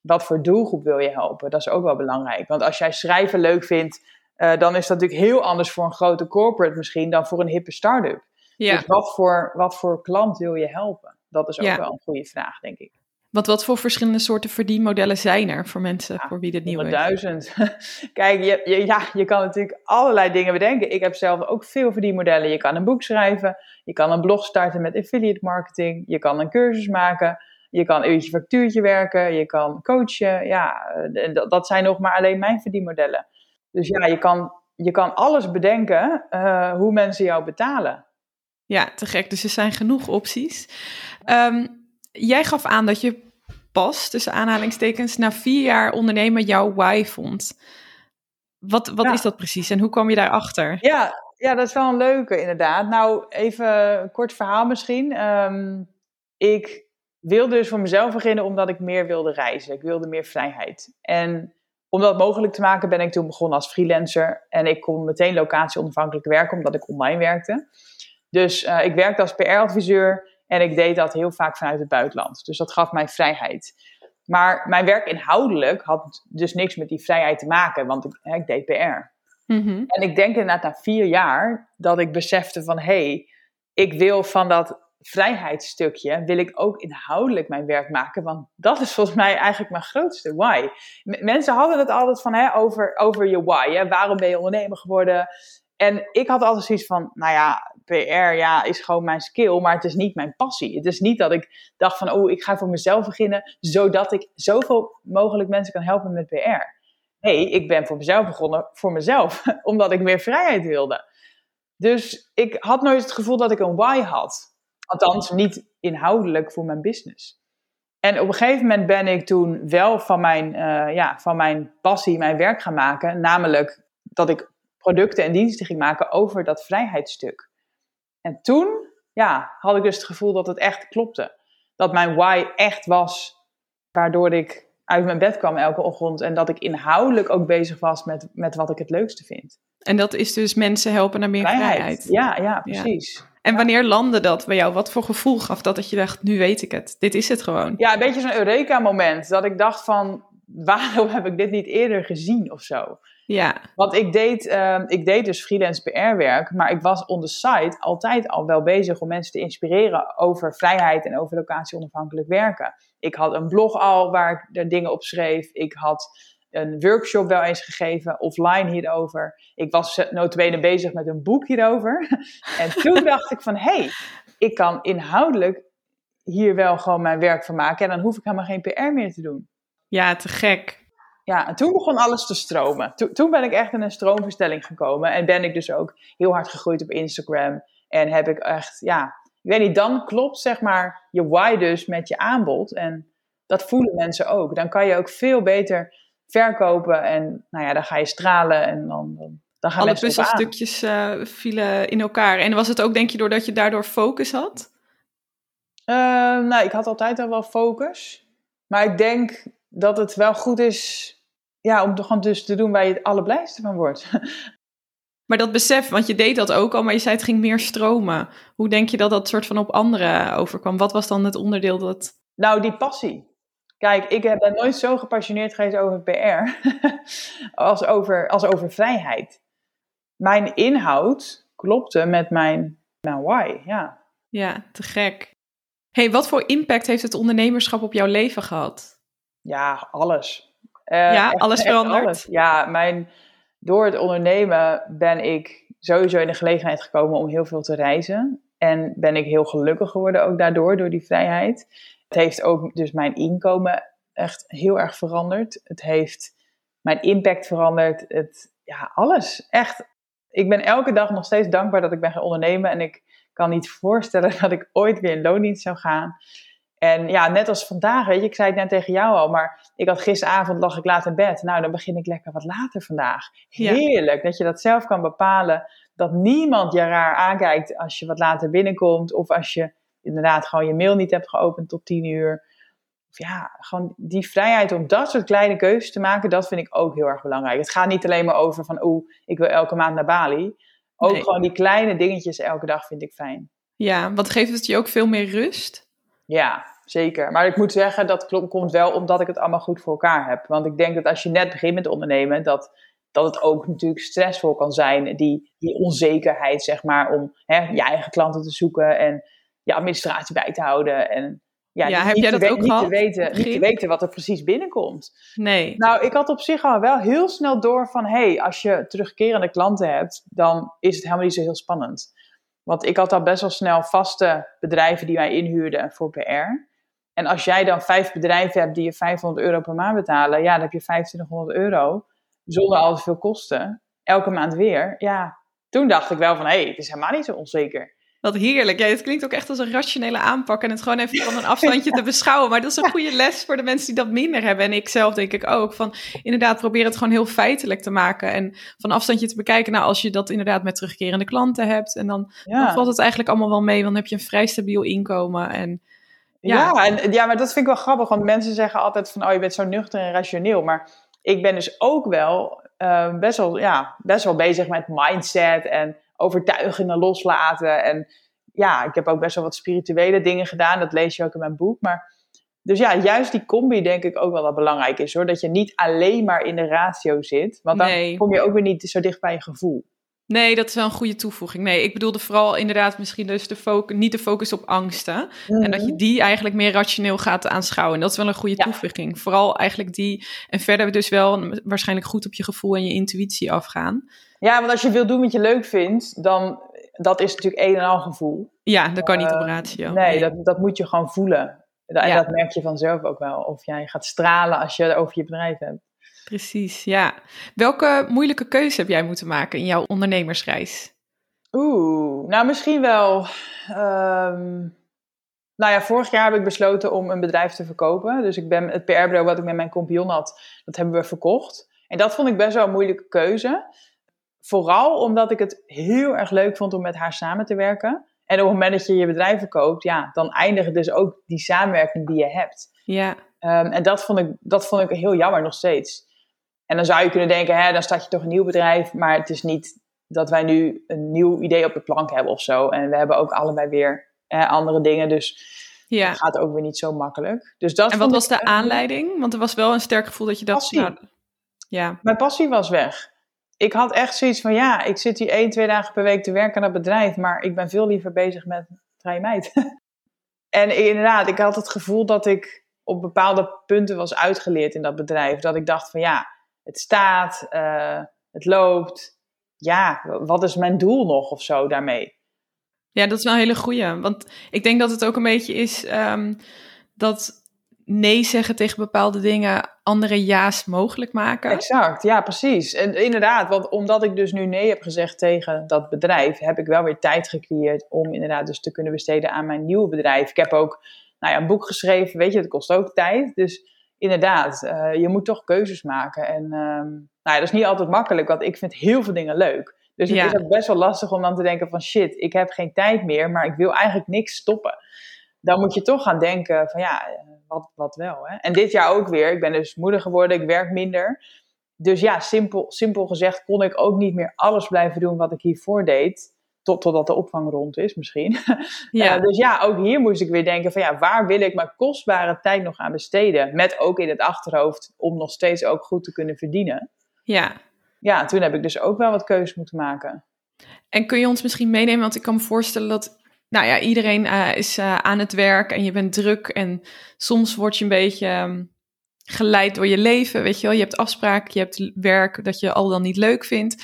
Wat voor doelgroep wil je helpen? Dat is ook wel belangrijk. Want als jij schrijven leuk vindt, uh, dan is dat natuurlijk heel anders voor een grote corporate misschien dan voor een hippe start-up. Ja. Dus wat voor, wat voor klant wil je helpen? Dat is ook wel een goede vraag, denk ik. Want wat voor verschillende soorten verdienmodellen zijn er voor mensen voor wie dit nieuw is? Duizend. Kijk, je, je, ja, je kan natuurlijk allerlei dingen bedenken. Ik heb zelf ook veel verdienmodellen. Je kan een boek schrijven, je kan een blog starten met affiliate marketing, je kan een cursus maken, je kan een uurtje factuurtje werken, je kan coachen. Ja, eh, dat, dat zijn nog maar alleen mijn verdienmodellen. Dus ja, je kan, je kan alles bedenken uh, hoe mensen jou betalen. Ja, te gek. Dus er zijn genoeg opties. Ehm, jij gaf aan dat je pas, tussen aanhalingstekens, na vier jaar ondernemen jouw why vond. Wat, wat is dat precies en hoe kwam je daarachter? Ja, ja, dat is wel een leuke inderdaad. Nou, even een kort verhaal misschien. Um, ik wilde dus voor mezelf beginnen omdat ik meer wilde reizen. Ik wilde meer vrijheid. En om dat mogelijk te maken ben ik toen begonnen als freelancer. En ik kon meteen locatie onafhankelijk werken omdat ik online werkte. Dus uh, ik werkte als PR-adviseur en ik deed dat heel vaak vanuit het buitenland. Dus dat gaf mij vrijheid. Maar mijn werk inhoudelijk had dus niks met die vrijheid te maken, want ik, ik deed PR. Mm En ik denk inderdaad na vier jaar dat ik besefte van hé, hey, ik wil van dat vrijheidsstukje, wil ik ook inhoudelijk mijn werk maken, want dat is volgens mij eigenlijk mijn grootste why. mensen hadden het altijd van hè, over, over je why, hè? waarom ben je ondernemer geworden? En ik had altijd zoiets van, nou ja, PR ja, is gewoon mijn skill, maar het is niet mijn passie. Het is niet dat ik dacht van, oh, ik ga voor mezelf beginnen, zodat ik zoveel mogelijk mensen kan helpen met PR. Nee, ik ben voor mezelf begonnen, voor mezelf, omdat ik meer vrijheid wilde. Dus ik had nooit het gevoel dat ik een why had. Althans, niet inhoudelijk voor mijn business. En op een gegeven moment ben ik toen wel van mijn, uh, ja, van mijn passie mijn werk gaan maken. Namelijk dat ik producten en diensten ging maken over dat vrijheidsstuk. En toen ja, had ik dus het gevoel dat het echt klopte. Dat mijn why echt was waardoor ik uit mijn bed kwam elke ochtend. En dat ik inhoudelijk ook bezig was met, met wat ik het leukste vind. En dat is dus mensen helpen naar meer vrijheid. Ja, ja, precies. En wanneer landde dat bij jou? Wat voor gevoel gaf dat dat je dacht, nu weet ik het. Dit is het gewoon. Ja, een beetje zo'n Eureka-moment. Dat ik dacht van, waarom heb ik dit niet eerder gezien of zo? Ja. Want ik deed, uh, ik deed dus freelance PR-werk, maar ik was on the site altijd al wel bezig om mensen te inspireren over vrijheid en over locatie onafhankelijk werken. Ik had een blog al waar ik er dingen op schreef. Ik had een workshop wel eens gegeven, offline hierover. Ik was notabene bezig met een boek hierover. en toen dacht ik van, hé, hey, ik kan inhoudelijk hier wel gewoon mijn werk van maken. En dan hoef ik helemaal geen PR meer te doen. Ja, te gek. Ja, en toen begon alles te stromen. toen ben ik echt in een stroomverstelling gekomen. En ben ik dus ook heel hard gegroeid op Instagram. En heb ik echt, ja, ik weet niet, dan klopt zeg maar je why dus met je aanbod. En dat voelen mensen ook. Dan kan je ook veel beter verkopen. En nou ja, dan ga je stralen en dan, dan, dan gaan Alle puzzelstukjes uh, vielen in elkaar. En was het ook, denk je, doordat je daardoor focus had? Uh, nou, ik had altijd al wel focus. Maar ik denk dat het wel goed is ja, om gewoon dus te doen waar je het allerblijste van wordt. Maar dat besef, want je deed dat ook al, maar je zei het ging meer stromen. Hoe denk je dat dat soort van op anderen overkwam? Wat was dan het onderdeel dat... Nou, die passie. Kijk, ik heb nooit zo gepassioneerd geweest over PR als over, als over vrijheid. Mijn inhoud klopte met mijn, mijn why, ja. Ja, te gek. hey, wat voor impact heeft het ondernemerschap op jouw leven gehad? Ja, alles. Uh, ja, echt, alles veranderd. Ja, mijn, door het ondernemen ben ik sowieso in de gelegenheid gekomen om heel veel te reizen. En ben ik heel gelukkig geworden ook daardoor, door die vrijheid. Het heeft ook dus mijn inkomen echt heel erg veranderd. Het heeft mijn impact veranderd. Het, ja, alles. Echt. Ik ben elke dag nog steeds dankbaar dat ik ben gaan ondernemen. En ik kan niet voorstellen dat ik ooit weer in loondienst zou gaan. En ja, net als vandaag, weet je, ik zei het net tegen jou al, maar ik had gisteravond lag ik laat in bed. Nou, dan begin ik lekker wat later vandaag. Heerlijk dat je dat zelf kan bepalen. Dat niemand je raar aankijkt als je wat later binnenkomt. Of als je inderdaad gewoon je mail niet hebt geopend tot tien uur. Of ja, gewoon die vrijheid om dat soort kleine keuzes te maken, dat vind ik ook heel erg belangrijk. Het gaat niet alleen maar over van, oeh, ik wil elke maand naar Bali. Ook gewoon die kleine dingetjes elke dag vind ik fijn. Ja, wat geeft het je ook veel meer rust? Ja, zeker. Maar ik moet zeggen, dat komt wel omdat ik het allemaal goed voor elkaar heb. Want ik denk dat als je net begint met ondernemen, dat, dat het ook natuurlijk stressvol kan zijn. Die, die onzekerheid, zeg maar, om hè, je eigen klanten te zoeken en je administratie bij te houden. En ja, ja heb jij dat ook niet? Te weten, niet te weten wat er precies binnenkomt. Nee. Nou, ik had op zich al wel heel snel door van... hé, hey, als je terugkerende klanten hebt... dan is het helemaal niet zo heel spannend. Want ik had al best wel snel vaste bedrijven die mij inhuurden voor PR. En als jij dan vijf bedrijven hebt die je 500 euro per maand betalen... ja, dan heb je 2500 euro zonder al te veel kosten. Elke maand weer. Ja, toen dacht ik wel van... hé, hey, het is helemaal niet zo onzeker. Wat heerlijk. Ja, het klinkt ook echt als een rationele aanpak en het gewoon even van een afstandje te beschouwen. Maar dat is een goede les voor de mensen die dat minder hebben. En ik zelf denk ik ook van inderdaad probeer het gewoon heel feitelijk te maken. En van afstandje te bekijken. Nou, als je dat inderdaad met terugkerende klanten hebt. En dan, dan valt het eigenlijk allemaal wel mee. Want dan heb je een vrij stabiel inkomen. En, ja. Ja, en, ja, maar dat vind ik wel grappig. Want mensen zeggen altijd van oh, je bent zo nuchter en rationeel. Maar ik ben dus ook wel uh, best, wel, ja, best wel bezig met mindset en overtuigingen loslaten. En ja, ik heb ook best wel wat spirituele dingen gedaan. Dat lees je ook in mijn boek. Maar dus ja, juist die combi denk ik ook wel dat belangrijk is hoor. Dat je niet alleen maar in de ratio zit. Want dan kom je ook weer niet zo dicht bij je gevoel. Nee, dat is wel een goede toevoeging. Nee, ik bedoelde vooral inderdaad misschien dus de focus, niet de focus op angsten. En dat je mhm. die eigenlijk meer rationeel gaat aanschouwen. En dat is wel een goede toevoeging. Vooral eigenlijk die. En verder dus wel waarschijnlijk goed op je gevoel en je intuïtie afgaan. Ja, want als je wil doen wat je leuk vindt, dan dat is natuurlijk een en al gevoel. Ja, dat kan niet op ehm, ratio. Nee, Dat, dat moet je gewoon voelen. En dat merk je vanzelf ook wel. Of jij gaat stralen als je over je bedrijf hebt. Precies, ja. Welke moeilijke keuze heb jij moeten maken in jouw ondernemersreis? Oeh, nou misschien wel. Um, nou ja, vorig jaar heb ik besloten om een bedrijf te verkopen. Dus ik ben het PR-bureau wat ik met mijn compagnon had, dat hebben we verkocht. En dat vond ik best wel een moeilijke keuze. Vooral omdat ik het heel erg leuk vond om met haar samen te werken. En op het moment dat je je bedrijf verkoopt, ja, dan eindigt dus ook die samenwerking die je hebt. Ja. Um, en dat vond, ik, dat vond ik heel jammer nog steeds. En dan zou je kunnen denken, hè, dan start je toch een nieuw bedrijf. Maar het is niet dat wij nu een nieuw idee op de plank hebben of zo. En we hebben ook allebei weer andere dingen. Dus ja. het gaat ook weer niet zo makkelijk. Dus dat en wat was de aanleiding? Want er was wel een sterk gevoel dat je dacht... Nou, ja. Mijn passie was weg ik had echt zoiets van, ja, ik zit hier één, twee dagen per week te werken aan het bedrijf, maar ik ben veel liever bezig met vrije meid. en inderdaad, ik had het gevoel dat ik op bepaalde punten was uitgeleerd in dat bedrijf. Dat ik dacht van, ja, het staat, uh, het loopt. Ja, wat is mijn doel nog of zo daarmee? Ja, dat is wel een hele goeie. Want ik denk dat het ook een beetje is um, dat nee zeggen tegen bepaalde dingen andere ja's mogelijk maken. Exact, ja, precies. En inderdaad, want omdat ik dus nu nee heb gezegd tegen dat bedrijf, heb ik wel weer tijd gecreëerd om inderdaad dus te kunnen besteden aan mijn nieuwe bedrijf. Ik heb ook nou ja, een boek geschreven, weet je, het kost ook tijd. Dus inderdaad, uh, je moet toch keuzes maken. En um, nou ja, dat is niet altijd makkelijk, want ik vind heel veel dingen leuk. Dus het is ook best wel lastig om dan te denken van shit, ik heb geen tijd meer, maar ik wil eigenlijk niks stoppen. Dan moet je toch gaan denken van ja, wat, wat wel. Hè? En dit jaar ook weer. Ik ben dus moeder geworden, ik werk minder. Dus ja, simpel, simpel gezegd kon ik ook niet meer alles blijven doen wat ik hiervoor deed. Tot, totdat de opvang rond is misschien. Ja. Uh, dus ja, ook hier moest ik weer denken van ja, waar wil ik mijn kostbare tijd nog aan besteden? Met ook in het achterhoofd om nog steeds ook goed te kunnen verdienen. Ja. Ja, toen heb ik dus ook wel wat keuzes moeten maken. En kun je ons misschien meenemen, want ik kan me voorstellen dat nou ja, iedereen uh, is uh, aan het werk en je bent druk en soms word je een beetje um, geleid door je leven, weet je wel. Je hebt afspraken, je hebt werk dat je al dan niet leuk vindt.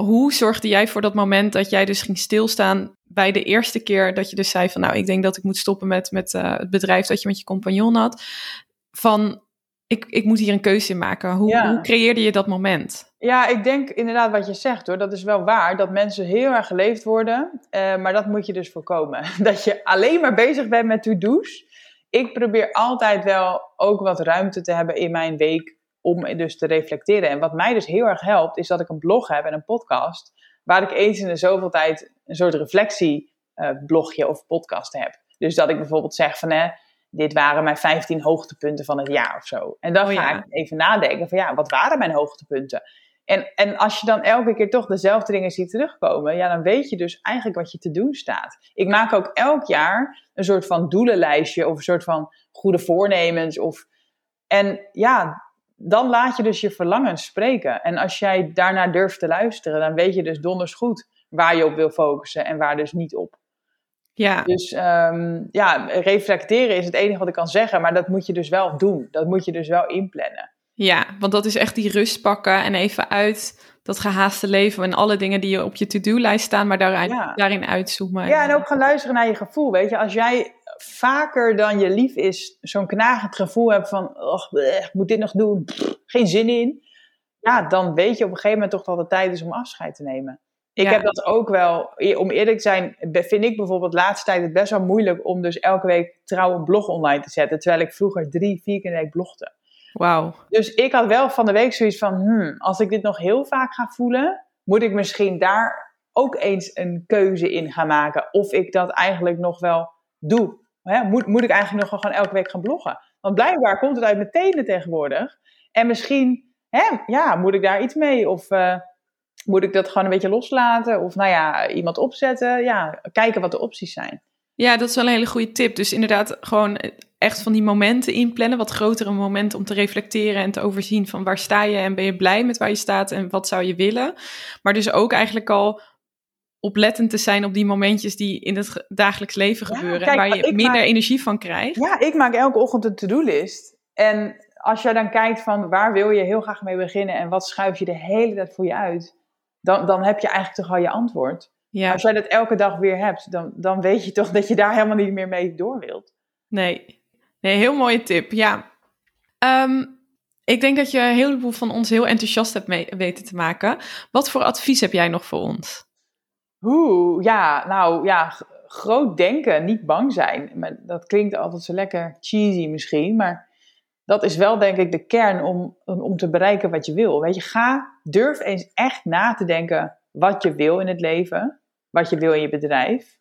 Hoe zorgde jij voor dat moment dat jij dus ging stilstaan bij de eerste keer dat je dus zei van nou, ik denk dat ik moet stoppen met, met uh, het bedrijf dat je met je compagnon had. Van ik, ik moet hier een keuze in maken. Hoe, ja. hoe creëerde je dat moment? Ja, ik denk inderdaad wat je zegt hoor. Dat is wel waar. Dat mensen heel erg geleefd worden. Uh, maar dat moet je dus voorkomen. Dat je alleen maar bezig bent met to-do's. Ik probeer altijd wel ook wat ruimte te hebben in mijn week. Om dus te reflecteren. En wat mij dus heel erg helpt, is dat ik een blog heb en een podcast. Waar ik eens in de zoveel tijd een soort reflectieblogje uh, of podcast heb. Dus dat ik bijvoorbeeld zeg van. hè dit waren mijn 15 hoogtepunten van het jaar of zo. En dan oh, ga ja. ik even nadenken van ja, wat waren mijn hoogtepunten? En, en als je dan elke keer toch dezelfde dingen ziet terugkomen, ja, dan weet je dus eigenlijk wat je te doen staat. Ik maak ook elk jaar een soort van doelenlijstje of een soort van goede voornemens. Of, en ja, dan laat je dus je verlangens spreken. En als jij daarnaar durft te luisteren, dan weet je dus donders goed waar je op wil focussen en waar dus niet op. Ja. Dus um, ja, reflecteren is het enige wat ik kan zeggen, maar dat moet je dus wel doen. Dat moet je dus wel inplannen. Ja, want dat is echt die rust pakken en even uit dat gehaaste leven en alle dingen die je op je to-do-lijst staan, maar daarin, ja. daarin uitzoomen. Ja, en ook gaan luisteren naar je gevoel. Weet je, als jij vaker dan je lief is zo'n knagend gevoel hebt van, oh, ik moet dit nog doen, geen zin in. Ja, dan weet je op een gegeven moment toch dat het tijd is om afscheid te nemen. Ik heb dat ook wel, om eerlijk te zijn, vind ik bijvoorbeeld de laatste tijd het best wel moeilijk om dus elke week trouw een blog online te zetten. Terwijl ik vroeger drie, vier keer in de week blogde. Wauw. Dus ik had wel van de week zoiets van, hmm, als ik dit nog heel vaak ga voelen, moet ik misschien daar ook eens een keuze in gaan maken. Of ik dat eigenlijk nog wel doe. Hè? Moet, moet ik eigenlijk nog gewoon elke week gaan bloggen? Want blijkbaar komt het uit mijn tenen tegenwoordig. En misschien, hè, ja, moet ik daar iets mee? Of... Uh, moet ik dat gewoon een beetje loslaten? Of nou ja, iemand opzetten? Ja, kijken wat de opties zijn. Ja, dat is wel een hele goede tip. Dus inderdaad, gewoon echt van die momenten inplannen. Wat grotere momenten om te reflecteren en te overzien van waar sta je en ben je blij met waar je staat en wat zou je willen. Maar dus ook eigenlijk al oplettend te zijn op die momentjes die in het dagelijks leven gebeuren. en waar je minder energie van krijgt. Ja, ik maak elke ochtend een to-do-list. En als je dan kijkt van waar wil je heel graag mee beginnen en wat schuif je de hele tijd voor je uit dan, dan heb je eigenlijk toch al je antwoord. Ja. Als jij dat elke dag weer hebt, dan, dan weet je toch dat je daar helemaal niet meer mee door wilt. Nee, nee heel mooie tip. Ja. Ehm, ik denk dat je een heleboel van ons heel enthousiast hebt mee, weten te maken. Wat voor advies heb jij nog voor ons? Oeh, ja, nou ja, groot denken, niet bang zijn. Dat klinkt altijd zo lekker cheesy misschien, maar dat is wel denk ik de kern om, om te bereiken wat je wil. Weet je, ga, durf eens echt na te denken wat je wil in het leven, wat je wil in je bedrijf.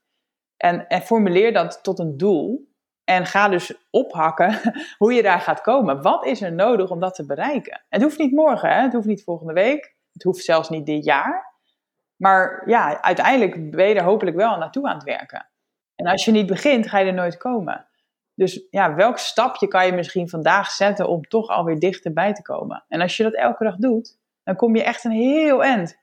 En, en formuleer dat tot een doel. En ga dus ophakken hoe je daar gaat komen. Wat is er nodig om dat te bereiken? Het hoeft niet morgen, hè? het hoeft niet volgende week, het hoeft zelfs niet dit jaar. Maar ja, uiteindelijk ben je er hopelijk wel naartoe aan het werken. En als je niet begint, ga je er nooit komen. Dus ja, welk stapje kan je misschien vandaag zetten om toch alweer dichterbij te komen? En als je dat elke dag doet, dan kom je echt een heel eind.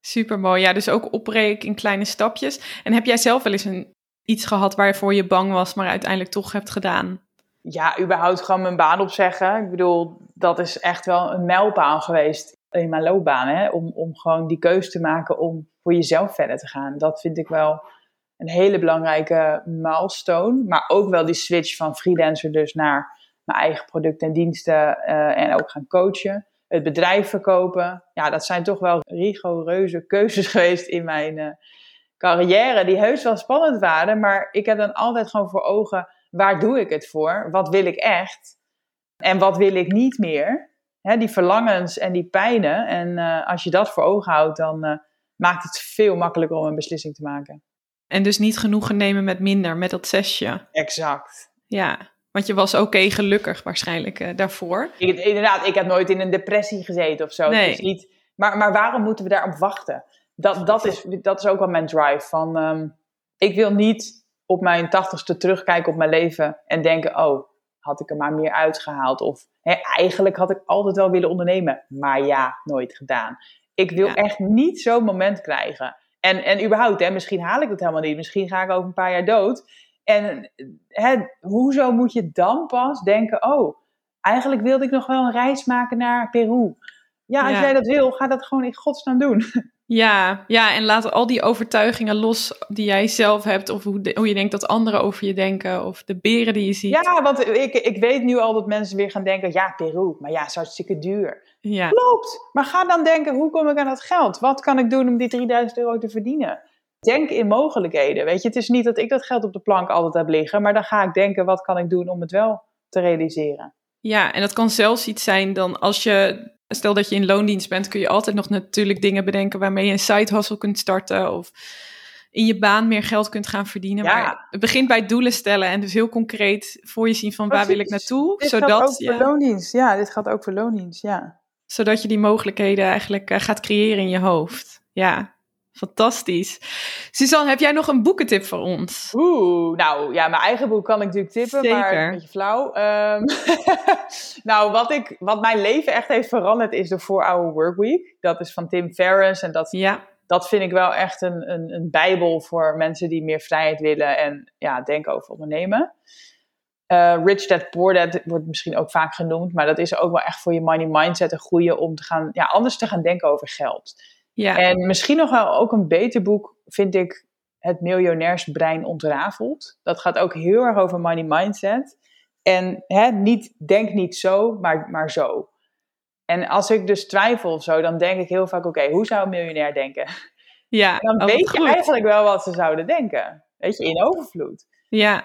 Super mooi. Ja, dus ook opbreken in kleine stapjes. En heb jij zelf wel eens een, iets gehad waarvoor je bang was, maar uiteindelijk toch hebt gedaan? Ja, überhaupt gewoon mijn baan opzeggen. Ik bedoel, dat is echt wel een mijlpaal geweest in mijn loopbaan. Hè? Om, om gewoon die keuze te maken om voor jezelf verder te gaan. Dat vind ik wel een hele belangrijke milestone. Maar ook wel die switch van freelancer dus naar mijn eigen producten en diensten uh, en ook gaan coachen. Het bedrijf verkopen. Ja, dat zijn toch wel rigoureuze keuzes geweest in mijn uh, carrière. Die heus wel spannend waren. Maar ik heb dan altijd gewoon voor ogen, waar doe ik het voor? Wat wil ik echt? En wat wil ik niet meer? He, die verlangens en die pijnen. En uh, als je dat voor ogen houdt, dan maakt het veel makkelijker om een beslissing te maken. En dus niet genoegen nemen met minder, met dat zesje. Exact. Ja, want je was oké gelukkig waarschijnlijk uh, daarvoor. Ik, inderdaad, ik heb nooit in een depressie gezeten of zo. Nee. niet, maar, maar waarom moeten we daarop wachten? Dat, dat, is, dat is ook wel mijn drive. Van, um, ik wil niet op mijn tachtigste terugkijken op mijn leven en denken: oh, had ik er maar meer uitgehaald. Of hè, eigenlijk had ik altijd wel willen ondernemen, maar ja, nooit gedaan. Ik wil echt niet zo'n moment krijgen. En, en überhaupt, hè, misschien haal ik dat helemaal niet. Misschien ga ik over een paar jaar dood. En hè, hoezo moet je dan pas denken: oh, eigenlijk wilde ik nog wel een reis maken naar Peru. Ja, als jij dat wil, ga dat gewoon in godsnaam doen. Ja, ja, en laat al die overtuigingen los die jij zelf hebt, of hoe, hoe je denkt dat anderen over je denken, of de beren die je ziet. Ja, want ik, ik weet nu al dat mensen weer gaan denken: ja, Peru, maar ja, het is hartstikke duur. Ja. Klopt, maar ga dan denken: hoe kom ik aan dat geld? Wat kan ik doen om die 3000 euro te verdienen? Denk in mogelijkheden. Weet je, het is niet dat ik dat geld op de plank altijd heb liggen, maar dan ga ik denken: wat kan ik doen om het wel te realiseren? Ja, en dat kan zelfs iets zijn dan als je Stel dat je in loondienst bent, kun je altijd nog natuurlijk dingen bedenken waarmee je een side hustle kunt starten of in je baan meer geld kunt gaan verdienen. Ja. Maar het begint bij doelen stellen en dus heel concreet voor je zien van waar wil ik naartoe. Dit zodat, gaat ook voor loondienst. Ja, dit gaat ook voor loondienst, ja. Zodat je die mogelijkheden eigenlijk uh, gaat creëren in je hoofd. Ja, Fantastisch. Suzanne, heb jij nog een boekentip voor ons? Oeh, nou ja, mijn eigen boek kan ik natuurlijk tippen, Zeker. maar een beetje flauw. Um, nou, wat, ik, wat mijn leven echt heeft veranderd is de 4-Hour Workweek. Dat is van Tim Ferriss en dat, ja. dat vind ik wel echt een, een, een bijbel voor mensen die meer vrijheid willen en ja, denken over ondernemen. Uh, Rich Dad Poor Dad wordt misschien ook vaak genoemd, maar dat is ook wel echt voor je money mindset een goede om te gaan, ja, anders te gaan denken over geld. Ja. En misschien nog wel ook een beter boek vind ik Het miljonairsbrein ontrafeld. Dat gaat ook heel erg over money mindset. En hè, niet, denk niet zo, maar, maar zo. En als ik dus twijfel of zo, dan denk ik heel vaak: oké, hoe zou een miljonair denken? Ja, dan weet je eigenlijk wel wat ze zouden denken. Weet je, in overvloed. Ja,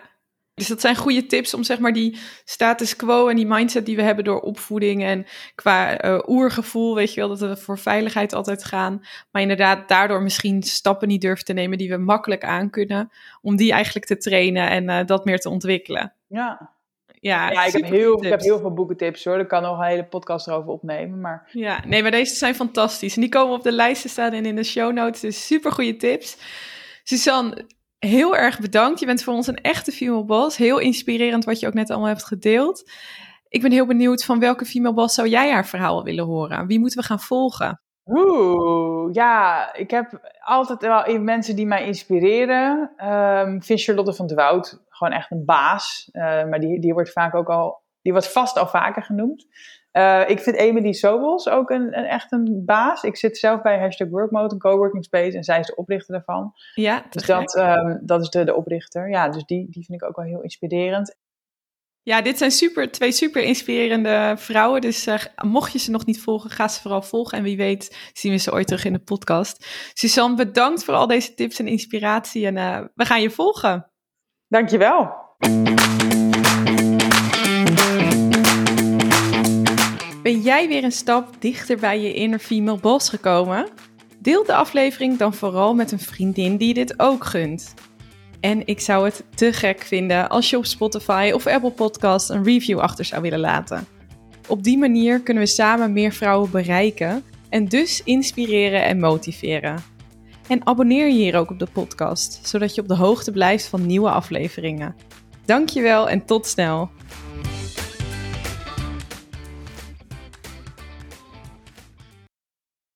dus dat zijn goede tips om zeg maar die status quo en die mindset die we hebben door opvoeding en qua uh, oergevoel, weet je wel, dat we voor veiligheid altijd gaan. Maar inderdaad, daardoor misschien stappen niet durven te nemen die we makkelijk aan kunnen, om die eigenlijk te trainen en uh, dat meer te ontwikkelen. Ja. Ja, ja ik, heb heel, ik heb heel veel boekentips hoor. Ik kan nog een hele podcast erover opnemen. Maar... Ja, nee, maar deze zijn fantastisch. En die komen op de lijst te staan en in de show notes. Dus super goede tips. Suzanne, heel erg bedankt. Je bent voor ons een echte female boss. Heel inspirerend wat je ook net allemaal hebt gedeeld. Ik ben heel benieuwd van welke female boss zou jij haar verhaal willen horen? Wie moeten we gaan volgen? Oeh, ja, ik heb altijd wel mensen die mij inspireren. Um, vind Charlotte van de Woud gewoon echt een baas. Uh, maar die, die wordt vaak ook al, die wordt vast al vaker genoemd. Uh, ik vind Emily Sobels ook een, een, echt een baas. Ik zit zelf bij hashtag Workmode, een coworking space, en zij is de oprichter daarvan. Ja, dus dat, um, dat is de, de oprichter. Ja, dus die, die vind ik ook wel heel inspirerend. Ja, dit zijn super, twee super inspirerende vrouwen. Dus uh, mocht je ze nog niet volgen, ga ze vooral volgen. En wie weet zien we ze ooit terug in de podcast. Suzanne, bedankt voor al deze tips en inspiratie. En uh, we gaan je volgen. Dankjewel. Ben jij weer een stap dichter bij je inner female boss gekomen? Deel de aflevering dan vooral met een vriendin die dit ook gunt. En ik zou het te gek vinden als je op Spotify of Apple Podcast een review achter zou willen laten. Op die manier kunnen we samen meer vrouwen bereiken en dus inspireren en motiveren. En abonneer je hier ook op de podcast, zodat je op de hoogte blijft van nieuwe afleveringen. Dankjewel en tot snel!